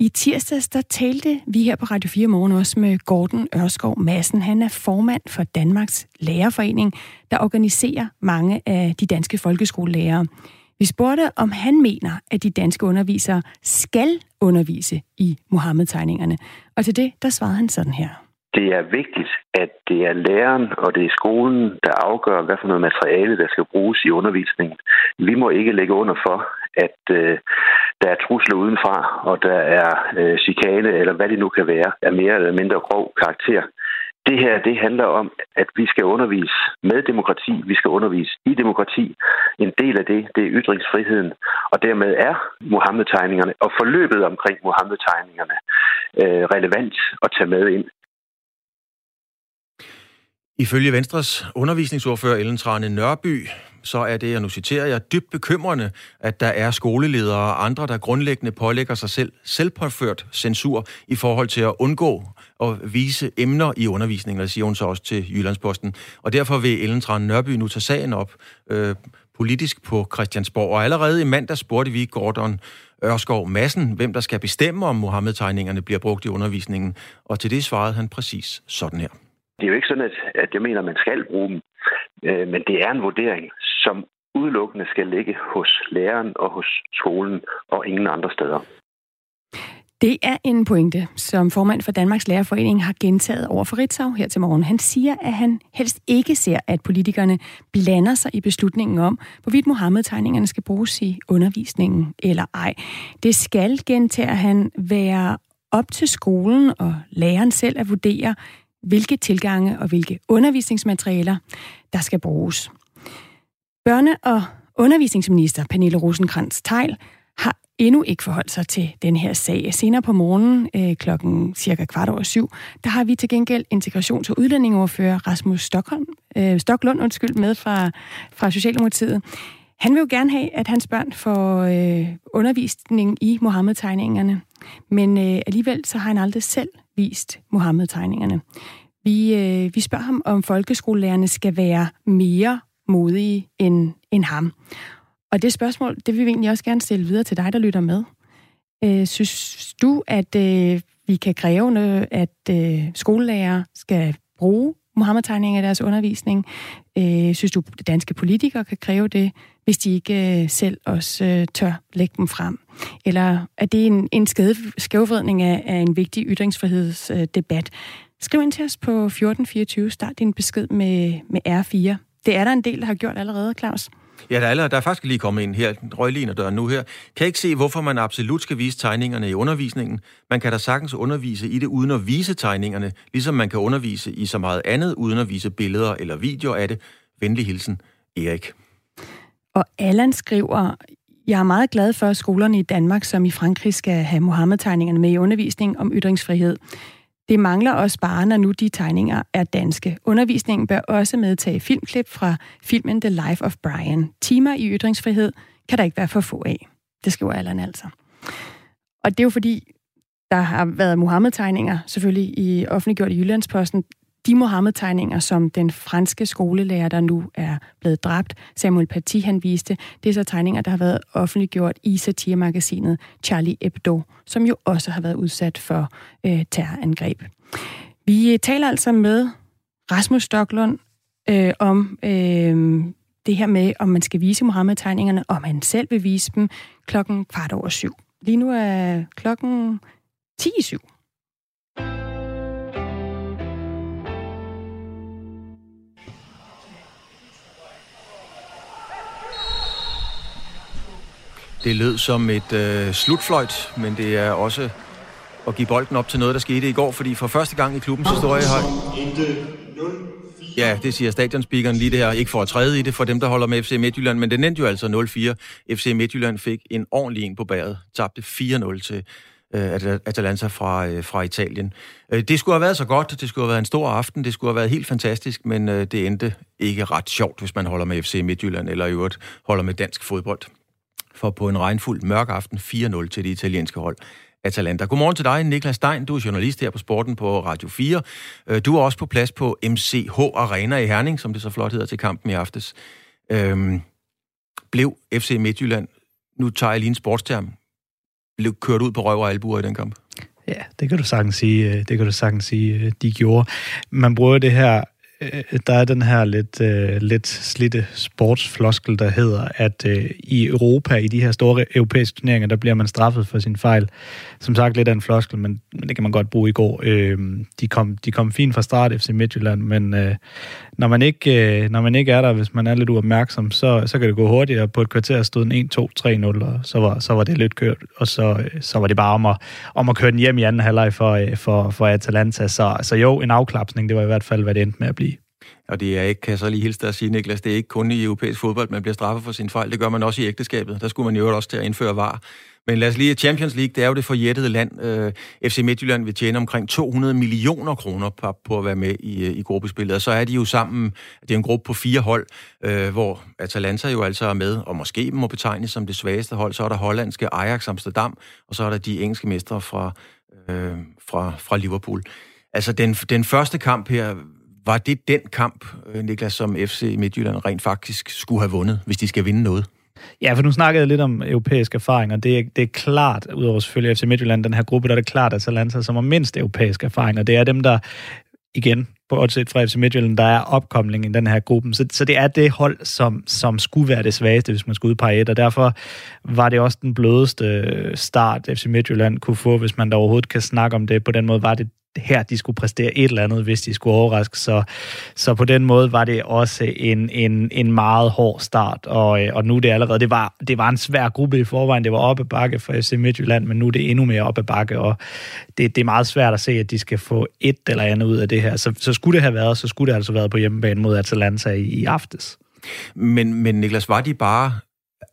I tirsdags, der talte vi her på Radio 4 Morgen også med Gordon Ørskov Madsen. Han er formand for Danmarks Lærerforening, der organiserer mange af de danske folkeskolelærere. Vi spurgte, om han mener, at de danske undervisere skal undervise i Mohammed-tegningerne. Og til det, der svarede han sådan her det er vigtigt, at det er læreren og det er skolen, der afgør, hvad for noget materiale, der skal bruges i undervisningen. Vi må ikke lægge under for, at øh, der er trusler udenfra, og der er øh, chikane, eller hvad det nu kan være, af mere eller mindre grov karakter. Det her, det handler om, at vi skal undervise med demokrati, vi skal undervise i demokrati. En del af det, det er ytringsfriheden, og dermed er Mohammed-tegningerne og forløbet omkring Mohammed-tegningerne øh, relevant at tage med ind. Ifølge Venstres undervisningsordfører Ellen Trane Nørby, så er det, jeg nu citerer jeg, dybt bekymrende, at der er skoleledere og andre, der grundlæggende pålægger sig selv selvpåført censur i forhold til at undgå at vise emner i undervisningen, og siger hun så også til Jyllandsposten. Og derfor vil Ellen Tran Nørby nu tage sagen op øh, politisk på Christiansborg. Og allerede i mandag spurgte vi Gordon Ørskov Massen, hvem der skal bestemme, om Mohammed-tegningerne bliver brugt i undervisningen. Og til det svarede han præcis sådan her. Det er jo ikke sådan, at, at jeg mener, at man skal bruge dem, øh, men det er en vurdering, som udelukkende skal ligge hos læreren og hos skolen og ingen andre steder. Det er en pointe, som formand for Danmarks Lærerforening har gentaget over for Ritzau her til morgen. Han siger, at han helst ikke ser, at politikerne blander sig i beslutningen om, hvorvidt Mohammed-tegningerne skal bruges i undervisningen eller ej. Det skal, gentager han, være op til skolen og læreren selv at vurdere, hvilke tilgange og hvilke undervisningsmaterialer, der skal bruges. Børne- og undervisningsminister Pernille rosenkrantz teil har endnu ikke forholdt sig til den her sag. Senere på morgenen øh, klokken cirka kvart over syv, der har vi til gengæld integrations- og udlændingoverfører Rasmus Stockholm, øh, Stocklund undskyld, med fra, fra Socialdemokratiet. Han vil jo gerne have, at hans børn får øh, undervisning i Mohammed-tegningerne, men øh, alligevel så har han aldrig selv vist Mohammed-tegningerne. Vi, øh, vi spørger ham, om folkeskolelærerne skal være mere modige end, end ham. Og det spørgsmål, det vil vi egentlig også gerne stille videre til dig, der lytter med. Øh, synes du, at øh, vi kan kræve, at øh, skolelærer skal bruge Mohammed-tegninger i deres undervisning? Øh, synes du, at danske politikere kan kræve det, hvis de ikke øh, selv også øh, tør lægge dem frem? Eller er det en, en skævvridning af, af en vigtig ytringsfrihedsdebat? Skriv ind til os på 1424. Start din besked med, med R4. Det er der en del, der har gjort allerede, Claus. Ja, der er, der er faktisk lige kommet ind her, røgligner døren nu her. Kan ikke se, hvorfor man absolut skal vise tegningerne i undervisningen. Man kan da sagtens undervise i det uden at vise tegningerne, ligesom man kan undervise i så meget andet uden at vise billeder eller videoer af det. Venlig hilsen, Erik. Og Allan skriver, jeg er meget glad for, at skolerne i Danmark, som i Frankrig, skal have Mohammed-tegningerne med i undervisning om ytringsfrihed. Det mangler også bare, når nu de tegninger er danske. Undervisningen bør også medtage filmklip fra filmen The Life of Brian. Timer i ytringsfrihed kan der ikke være for få af. Det skriver Allan altså. Og det er jo fordi, der har været Mohammed-tegninger, selvfølgelig i offentliggjort i Jyllandsposten, de Mohammed-tegninger, som den franske skolelærer, der nu er blevet dræbt, Samuel Paty, han viste, det er så tegninger, der har været offentliggjort i satiremagasinet Charlie Hebdo, som jo også har været udsat for øh, terrorangreb. Vi øh, taler altså med Rasmus Stocklund øh, om øh, det her med, om man skal vise Mohammed-tegningerne, om han selv vil vise dem klokken kvart over syv. Lige nu er klokken 10 i syv. Det lød som et øh, slutfløjt, men det er også at give bolden op til noget, der skete i går, fordi for første gang i klubbens historie har... Ja, det siger stadionspeakeren lige det her. Ikke for at træde i det for dem, der holder med FC Midtjylland, men det endte jo altså 0-4. FC Midtjylland fik en ordentlig en på bæret. Tabte 4-0 til øh, Atalanta fra, øh, fra Italien. Øh, det skulle have været så godt, det skulle have været en stor aften, det skulle have været helt fantastisk, men øh, det endte ikke ret sjovt, hvis man holder med FC Midtjylland, eller i øvrigt holder med dansk fodbold. For på en regnfuld mørk aften 4-0 til det italienske hold. Atalanta. Godmorgen til dig, Niklas Stein. Du er journalist her på Sporten på Radio 4. Øh, du er også på plads på MCH Arena i Herning, som det så flot hedder til kampen i aftes. Øhm, blev FC Midtjylland, nu tager jeg lige en sportsterm, blev kørt ud på røv og albuer i den kamp? Ja, det kan du sagtens sige, øh, det kan du sagtens sige, øh, de gjorde. Man bruger det her Øh, der er den her lidt, øh, lidt slitte sportsfloskel, der hedder, at øh, i Europa, i de her store europæiske turneringer, der bliver man straffet for sin fejl. Som sagt lidt af en floskel, men, men det kan man godt bruge i går. Øh, de, kom, de kom fint fra start, FC Midtjylland, men øh, når, man ikke, øh, når man ikke er der, hvis man er lidt uopmærksom, så, så kan det gå hurtigere. På et kvarter stod den 1, 2, 3, 0, og så var, så var det lidt kørt, og så, øh, så var det bare om at, om at køre den hjem i anden halvleg for, øh, for, for Atalanta. Så, så jo, en afklapsning, det var i hvert fald, hvad det endte med at blive. Og det er ikke, kan jeg så lige hilse dig at sige, Niklas, det er ikke kun i europæisk fodbold, man bliver straffet for sin fejl. Det gør man også i ægteskabet. Der skulle man jo også til at indføre var. Men lad os lige, Champions League, det er jo det forjættede land. Øh, FC Midtjylland vil tjene omkring 200 millioner kroner på, på at være med i, øh, i gruppespillet. Og så er de jo sammen, det er en gruppe på fire hold, øh, hvor Atalanta jo altså er med, og måske må betegnes som det svageste hold. Så er der hollandske Ajax Amsterdam, og så er der de engelske mestre fra, øh, fra, fra Liverpool. Altså den, den første kamp her, var det den kamp, øh, Niklas, som FC Midtjylland rent faktisk skulle have vundet, hvis de skal vinde noget? Ja, for nu snakkede jeg lidt om europæiske erfaringer. Det er, det er klart, udover selvfølgelig FC Midtjylland, den her gruppe, der er det klart, at Atalanta, som har mindst europæiske erfaringer, det er dem, der igen, på set fra FC Midtjylland, der er opkomling i den her gruppe. Så, så det er det hold, som, som skulle være det svageste, hvis man skulle udpege et, og derfor var det også den blødeste start, FC Midtjylland kunne få, hvis man da overhovedet kan snakke om det. På den måde var det her, de skulle præstere et eller andet, hvis de skulle overraske. Så, så på den måde var det også en, en, en meget hård start, og, øh, og nu er det allerede, det var, det var en svær gruppe i forvejen, det var oppe bakke for FC Midtjylland, men nu er det endnu mere oppe bakke, og det, det er meget svært at se, at de skal få et eller andet ud af det her. Så, så skulle det have været, så skulle det altså været på hjemmebane mod Atalanta i, i aftes. Men, men Niklas, var de bare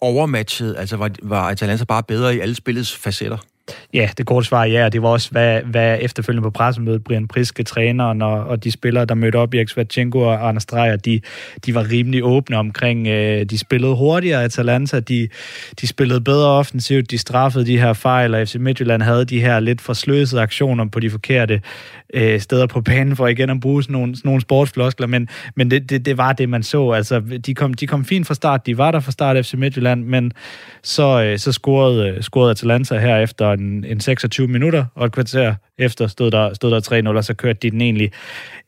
overmatchet? Altså var, var Atalanta bare bedre i alle spillets facetter? Ja, det korte svar ja, og det var også, hvad, hvad efterfølgende på pressemødet Brian Priske, træneren og, og de spillere, der mødte op i Eksvatchenko og Anders Dreyer, de, de var rimelig åbne omkring, øh, de spillede hurtigere. Atalanta, de, de spillede bedre offensivt, de straffede de her fejl, og FC Midtjylland havde de her lidt forsløsede aktioner på de forkerte øh, steder på banen, for igen at bruge sådan nogle, sådan nogle sportsfloskler, men, men det, det, det var det, man så. Altså, de kom, de kom fint fra start, de var der fra start FC Midtjylland, men så, øh, så scorede, øh, scorede Atalanta her efter en, en 26 minutter og et kvarter efter stod der, stod der 3-0, og så kørte de den egentlig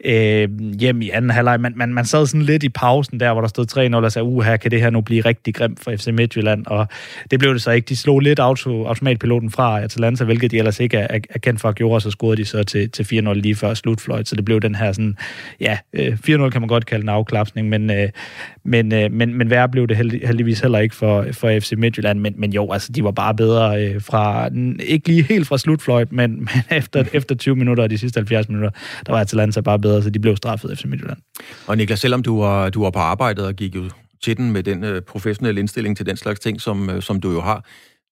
øh, hjem i anden halvleg. Man, man, man sad sådan lidt i pausen der, hvor der stod 3-0, og sagde, uha, kan det her nu blive rigtig grimt for FC Midtjylland? Og det blev det så ikke. De slog lidt auto, automatpiloten fra Atalanta, hvilket de ellers ikke er, er kendt for at gjorde, så scorede de så til, til 4-0 lige før slutfløjt, så det blev den her sådan, ja, øh, 4-0 kan man godt kalde en afklapsning, men, øh, men, øh, men, men værre blev det heldigvis heller ikke for, for FC Midtjylland, men, men jo, altså, de var bare bedre øh, fra, ikke lige helt fra slutfløjt, men, men efter, efter 20 minutter og de sidste 70 minutter, der var Atalanta bare bedre, så de blev straffet FC Midtjylland. Og Niklas, selvom du var, du var på arbejdet og gik jo til den med den øh, professionelle indstilling til den slags ting, som, øh, som du jo har,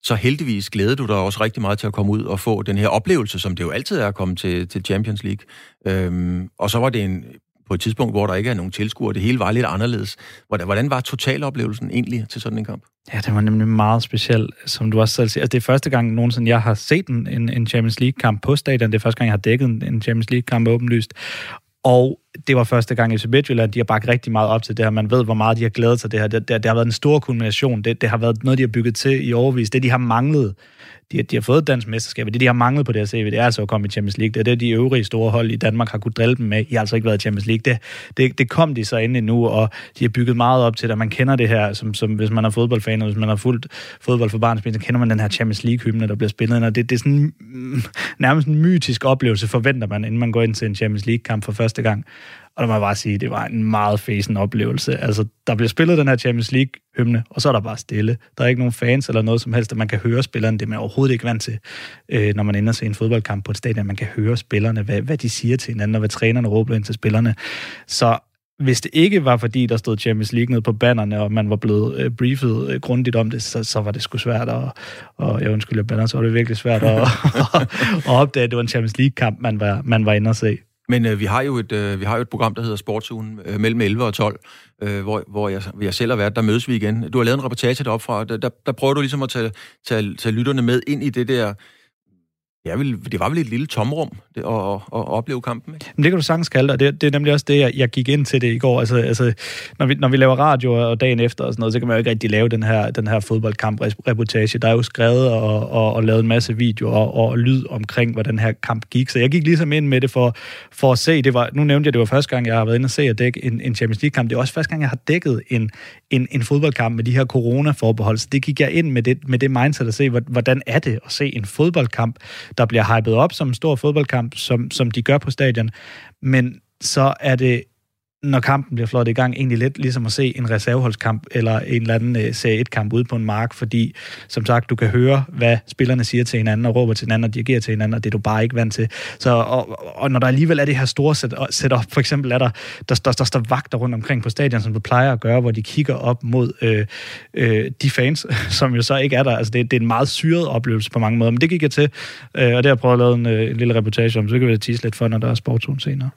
så heldigvis glæder du dig også rigtig meget til at komme ud og få den her oplevelse, som det jo altid er at komme til, til Champions League. Øhm, og så var det en, på et tidspunkt, hvor der ikke er nogen tilskuere. Det hele var lidt anderledes. Hvordan, hvordan var totaloplevelsen egentlig til sådan en kamp? Ja, det var nemlig meget speciel, som du også selv siger. Altså, det er første gang nogensinde, jeg har set en, en Champions League-kamp på stadion. Det er første gang, jeg har dækket en Champions League-kamp åbenlyst. Og det var første gang i Midtjylland, de har bakket rigtig meget op til det her. Man ved, hvor meget de har glædet sig det her. Det, det, det har været en stor kulmination. Det, det har været noget, de har bygget til i overvis. Det, de har manglet, de, de har fået dansk mesterskab. Det, de har manglet på det her CV, det er altså at komme i Champions League. Det er det, de øvrige store hold i Danmark har kunne drille dem med. I har altså ikke været i Champions League. Det, det, det kom de så ind nu, og de har bygget meget op til det. Man kender det her, som, som hvis man er fodboldfan, og hvis man har fulgt fodbold for barns så kender man den her Champions League-hymne, der bliver spillet. Og det, det er sådan mm, nærmest en mytisk oplevelse, forventer man, inden man går ind til en Champions League-kamp for første gang. Og der må jeg bare sige, det var en meget fæsen oplevelse. Altså, der bliver spillet den her Champions League-hymne, og så er der bare stille. Der er ikke nogen fans eller noget som helst, at man kan høre spillerne. Det er man overhovedet ikke vant til, øh, når man ender til en fodboldkamp på et stadion. Man kan høre spillerne, hvad, hvad de siger til hinanden, og hvad trænerne råber ind til spillerne. Så hvis det ikke var, fordi der stod Champions League nede på bannerne, og man var blevet øh, briefet øh, grundigt om det, så, så var det sgu svært. Og, og jeg undskylder banner, så var det virkelig svært at, at, at opdage, at det var en Champions League-kamp, man var, man var inde og se. Men øh, vi, har jo et, øh, vi har jo et program, der hedder Sportsugen øh, mellem 11 og 12, øh, hvor, hvor jeg, jeg selv har været. Der mødes vi igen. Du har lavet en reportage deroppe fra. Der, der, der prøver du ligesom at tage, tage, tage lytterne med ind i det der Ja, det var vel et lille tomrum det, at, at, at opleve kampen, ikke? Men det kan du sagtens kalde det, det, det er nemlig også det, jeg, jeg gik ind til det i går. Altså, altså når, vi, når vi laver radio og dagen efter og sådan noget, så kan man jo ikke rigtig lave den her, den her fodboldkamp-reportage. Der er jo skrevet og, og, og lavet en masse videoer og, og lyd omkring, hvor den her kamp gik. Så jeg gik ligesom ind med det for, for at se. Det var, nu nævnte jeg, det var første gang, jeg har været inde og se at dække en, en Champions League-kamp. Det er også første gang, jeg har dækket en, en, en fodboldkamp med de her corona-forbehold. Så det gik jeg ind med det, med det mindset at se, hvordan er det at se en fodboldkamp, der bliver hypet op som en stor fodboldkamp, som, som de gør på stadion. Men så er det når kampen bliver flot i gang, egentlig lidt ligesom at se en reserveholdskamp eller en eller anden øh, Serie 1-kamp ude på en mark, fordi som sagt, du kan høre, hvad spillerne siger til hinanden, og råber til hinanden, og dirigerer til hinanden, og det er du bare ikke vant til. Så, og, og når der alligevel er det her store øh, setup, for eksempel er der, der, der, der står vagter rundt omkring på stadion, som du plejer at gøre, hvor de kigger op mod øh, øh, de fans, som jo så ikke er der. Altså det, det er en meget syret oplevelse på mange måder, men det gik jeg til, øh, og det har jeg prøvet at lave en, øh, en lille reportage om, så kan vi tease lidt for, når der er sportszone senere.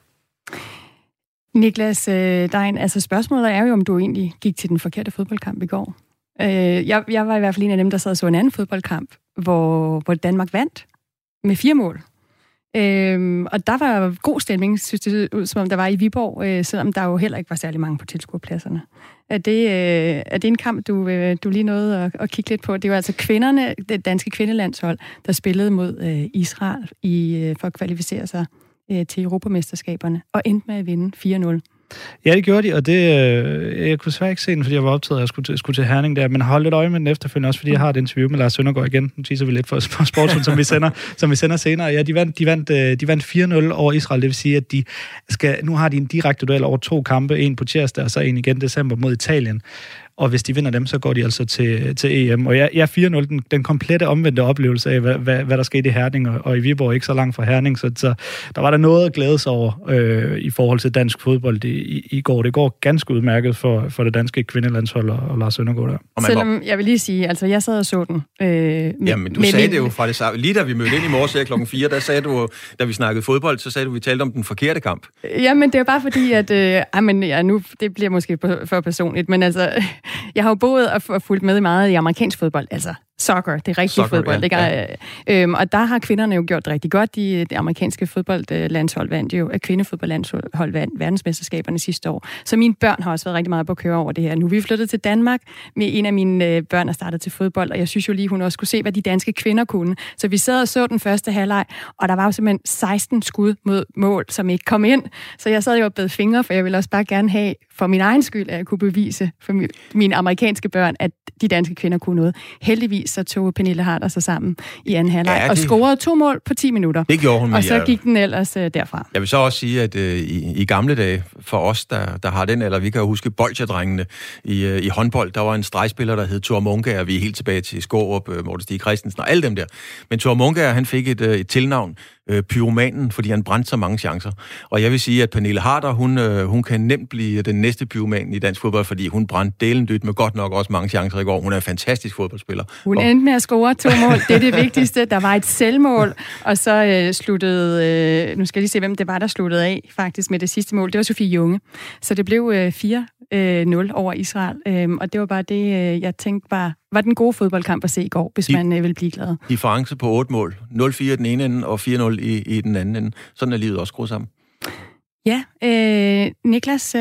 Niklas øh, Dein, altså spørgsmålet er jo, om du egentlig gik til den forkerte fodboldkamp i går. Øh, jeg, jeg var i hvert fald en af dem, der sad og så en anden fodboldkamp, hvor, hvor Danmark vandt med fire mål. Øh, og der var god stemning, synes det ud, som om der var i Viborg, øh, selvom der jo heller ikke var særlig mange på tilskuerpladserne. Er det, øh, er det en kamp, du, øh, du lige nåede at, at kigge lidt på? Det var altså kvinderne, det danske kvindelandshold, der spillede mod øh, Israel i, øh, for at kvalificere sig øh, til Europamesterskaberne, og endte med at vinde 4-0. Ja, det gjorde de, og det, øh, jeg kunne svært ikke se den, fordi jeg var optaget, at jeg skulle til, skulle til Herning der, men holdt lidt øje med den efterfølgende, også fordi jeg har et interview med Lars Søndergaard igen. Nu teaser vi lidt for, sportsen, som vi sender, som vi sender senere. Ja, de vandt, de vandt, øh, de vandt 4-0 over Israel, det vil sige, at de skal, nu har de en direkte duel over to kampe, en på tirsdag, og så en igen december mod Italien og hvis de vinder dem, så går de altså til, til EM. Og jeg, jeg er 4-0, den, den komplette omvendte oplevelse af, hvad, hvad, hvad der skete i Herning, og, og i Viborg ikke så langt fra Herning, så, så der var der noget at glæde sig over øh, i forhold til dansk fodbold i, i, i går. Det går ganske udmærket for, for det danske kvindelandshold og, og Lars Søndergaard der. Og Selvom jeg vil lige sige, altså jeg sad og så den. Øh, med, Jamen, du sagde min... det jo fra det samme. Lige da vi mødte ind i morges her klokken 4, der sagde du, da vi snakkede fodbold, så sagde du, at vi talte om den forkerte kamp. Jamen, det er bare fordi, at øh, jamen, ja, nu, det bliver måske for personligt, men altså, jeg har jo boet og fulgt med i meget i amerikansk fodbold, altså soccer, det er rigtig soccer, fodbold. Ikke? Ja. Øhm, og der har kvinderne jo gjort det rigtig godt. De, det amerikanske fodboldlandshold vandt jo, at kvindefodboldlandshold vandt verdensmesterskaberne sidste år. Så mine børn har også været rigtig meget på at køre over det her. Nu er vi flyttet til Danmark med en af mine øh, børn, der startede til fodbold, og jeg synes jo lige, hun også skulle se, hvad de danske kvinder kunne. Så vi sad og så den første halvleg, og der var jo simpelthen 16 skud mod mål, som ikke kom ind. Så jeg sad jo og bed fingre, for jeg ville også bare gerne have, for min egen skyld, at jeg kunne bevise for mine amerikanske børn, at de danske kvinder kunne noget. Heldigvis så tog Pernille Harder sig sammen i anden halvleg ja, og scorede to mål på 10 minutter. Det gjorde hun. Og så gik den ellers uh, derfra. Jeg vil så også sige, at uh, i, i gamle dage, for os, der, der har den, eller vi kan jo huske bolsjedrengene i, uh, i håndbold, der var en stregspiller, der hed Thor Munkager, vi er helt tilbage til Skårup, uh, Morten Stig Christensen og alle dem der. Men Thor Munkager, han fik et, uh, et tilnavn, øh, pyromanen, fordi han brændte så mange chancer. Og jeg vil sige, at Pernille Harder, hun, øh, hun kan nemt blive den næste pyroman i dansk fodbold, fordi hun brændte delen dyt med godt nok også mange chancer i går. Hun er en fantastisk fodboldspiller. Hun og... endte med at score to mål. Det er det vigtigste. Der var et selvmål, og så øh, sluttede... Øh, nu skal jeg lige se, hvem det var, der sluttede af faktisk med det sidste mål. Det var Sofie Junge. Så det blev øh, 4 øh, 0 over Israel. Øh, og det var bare det, øh, jeg tænkte var, var den gode fodboldkamp at se i går, hvis de, man øh, vil blive glad. Difference på 8 mål. 0-4 i den ene ende og 4-0 i, i den anden ende. Sådan er livet også skruet sammen. Ja, øh, Niklas øh,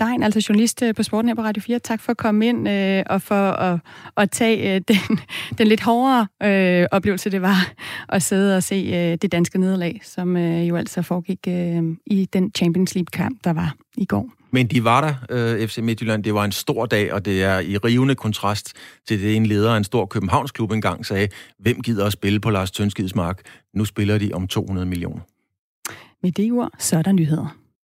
Dein, altså journalist øh, på Sporten her på Radio 4, tak for at komme ind øh, og for at, at tage øh, den, den lidt hårdere øh, oplevelse, det var at sidde og se øh, det danske nederlag, som øh, jo altså foregik øh, i den Champions League-kamp, der var i går. Men de var der, øh, FC Midtjylland. Det var en stor dag, og det er i rivende kontrast til det, en leder af en stor Københavnsklub engang sagde, hvem gider at spille på Lars Tønskids mark? Nu spiller de om 200 millioner. Med det ord, så er der nyheder.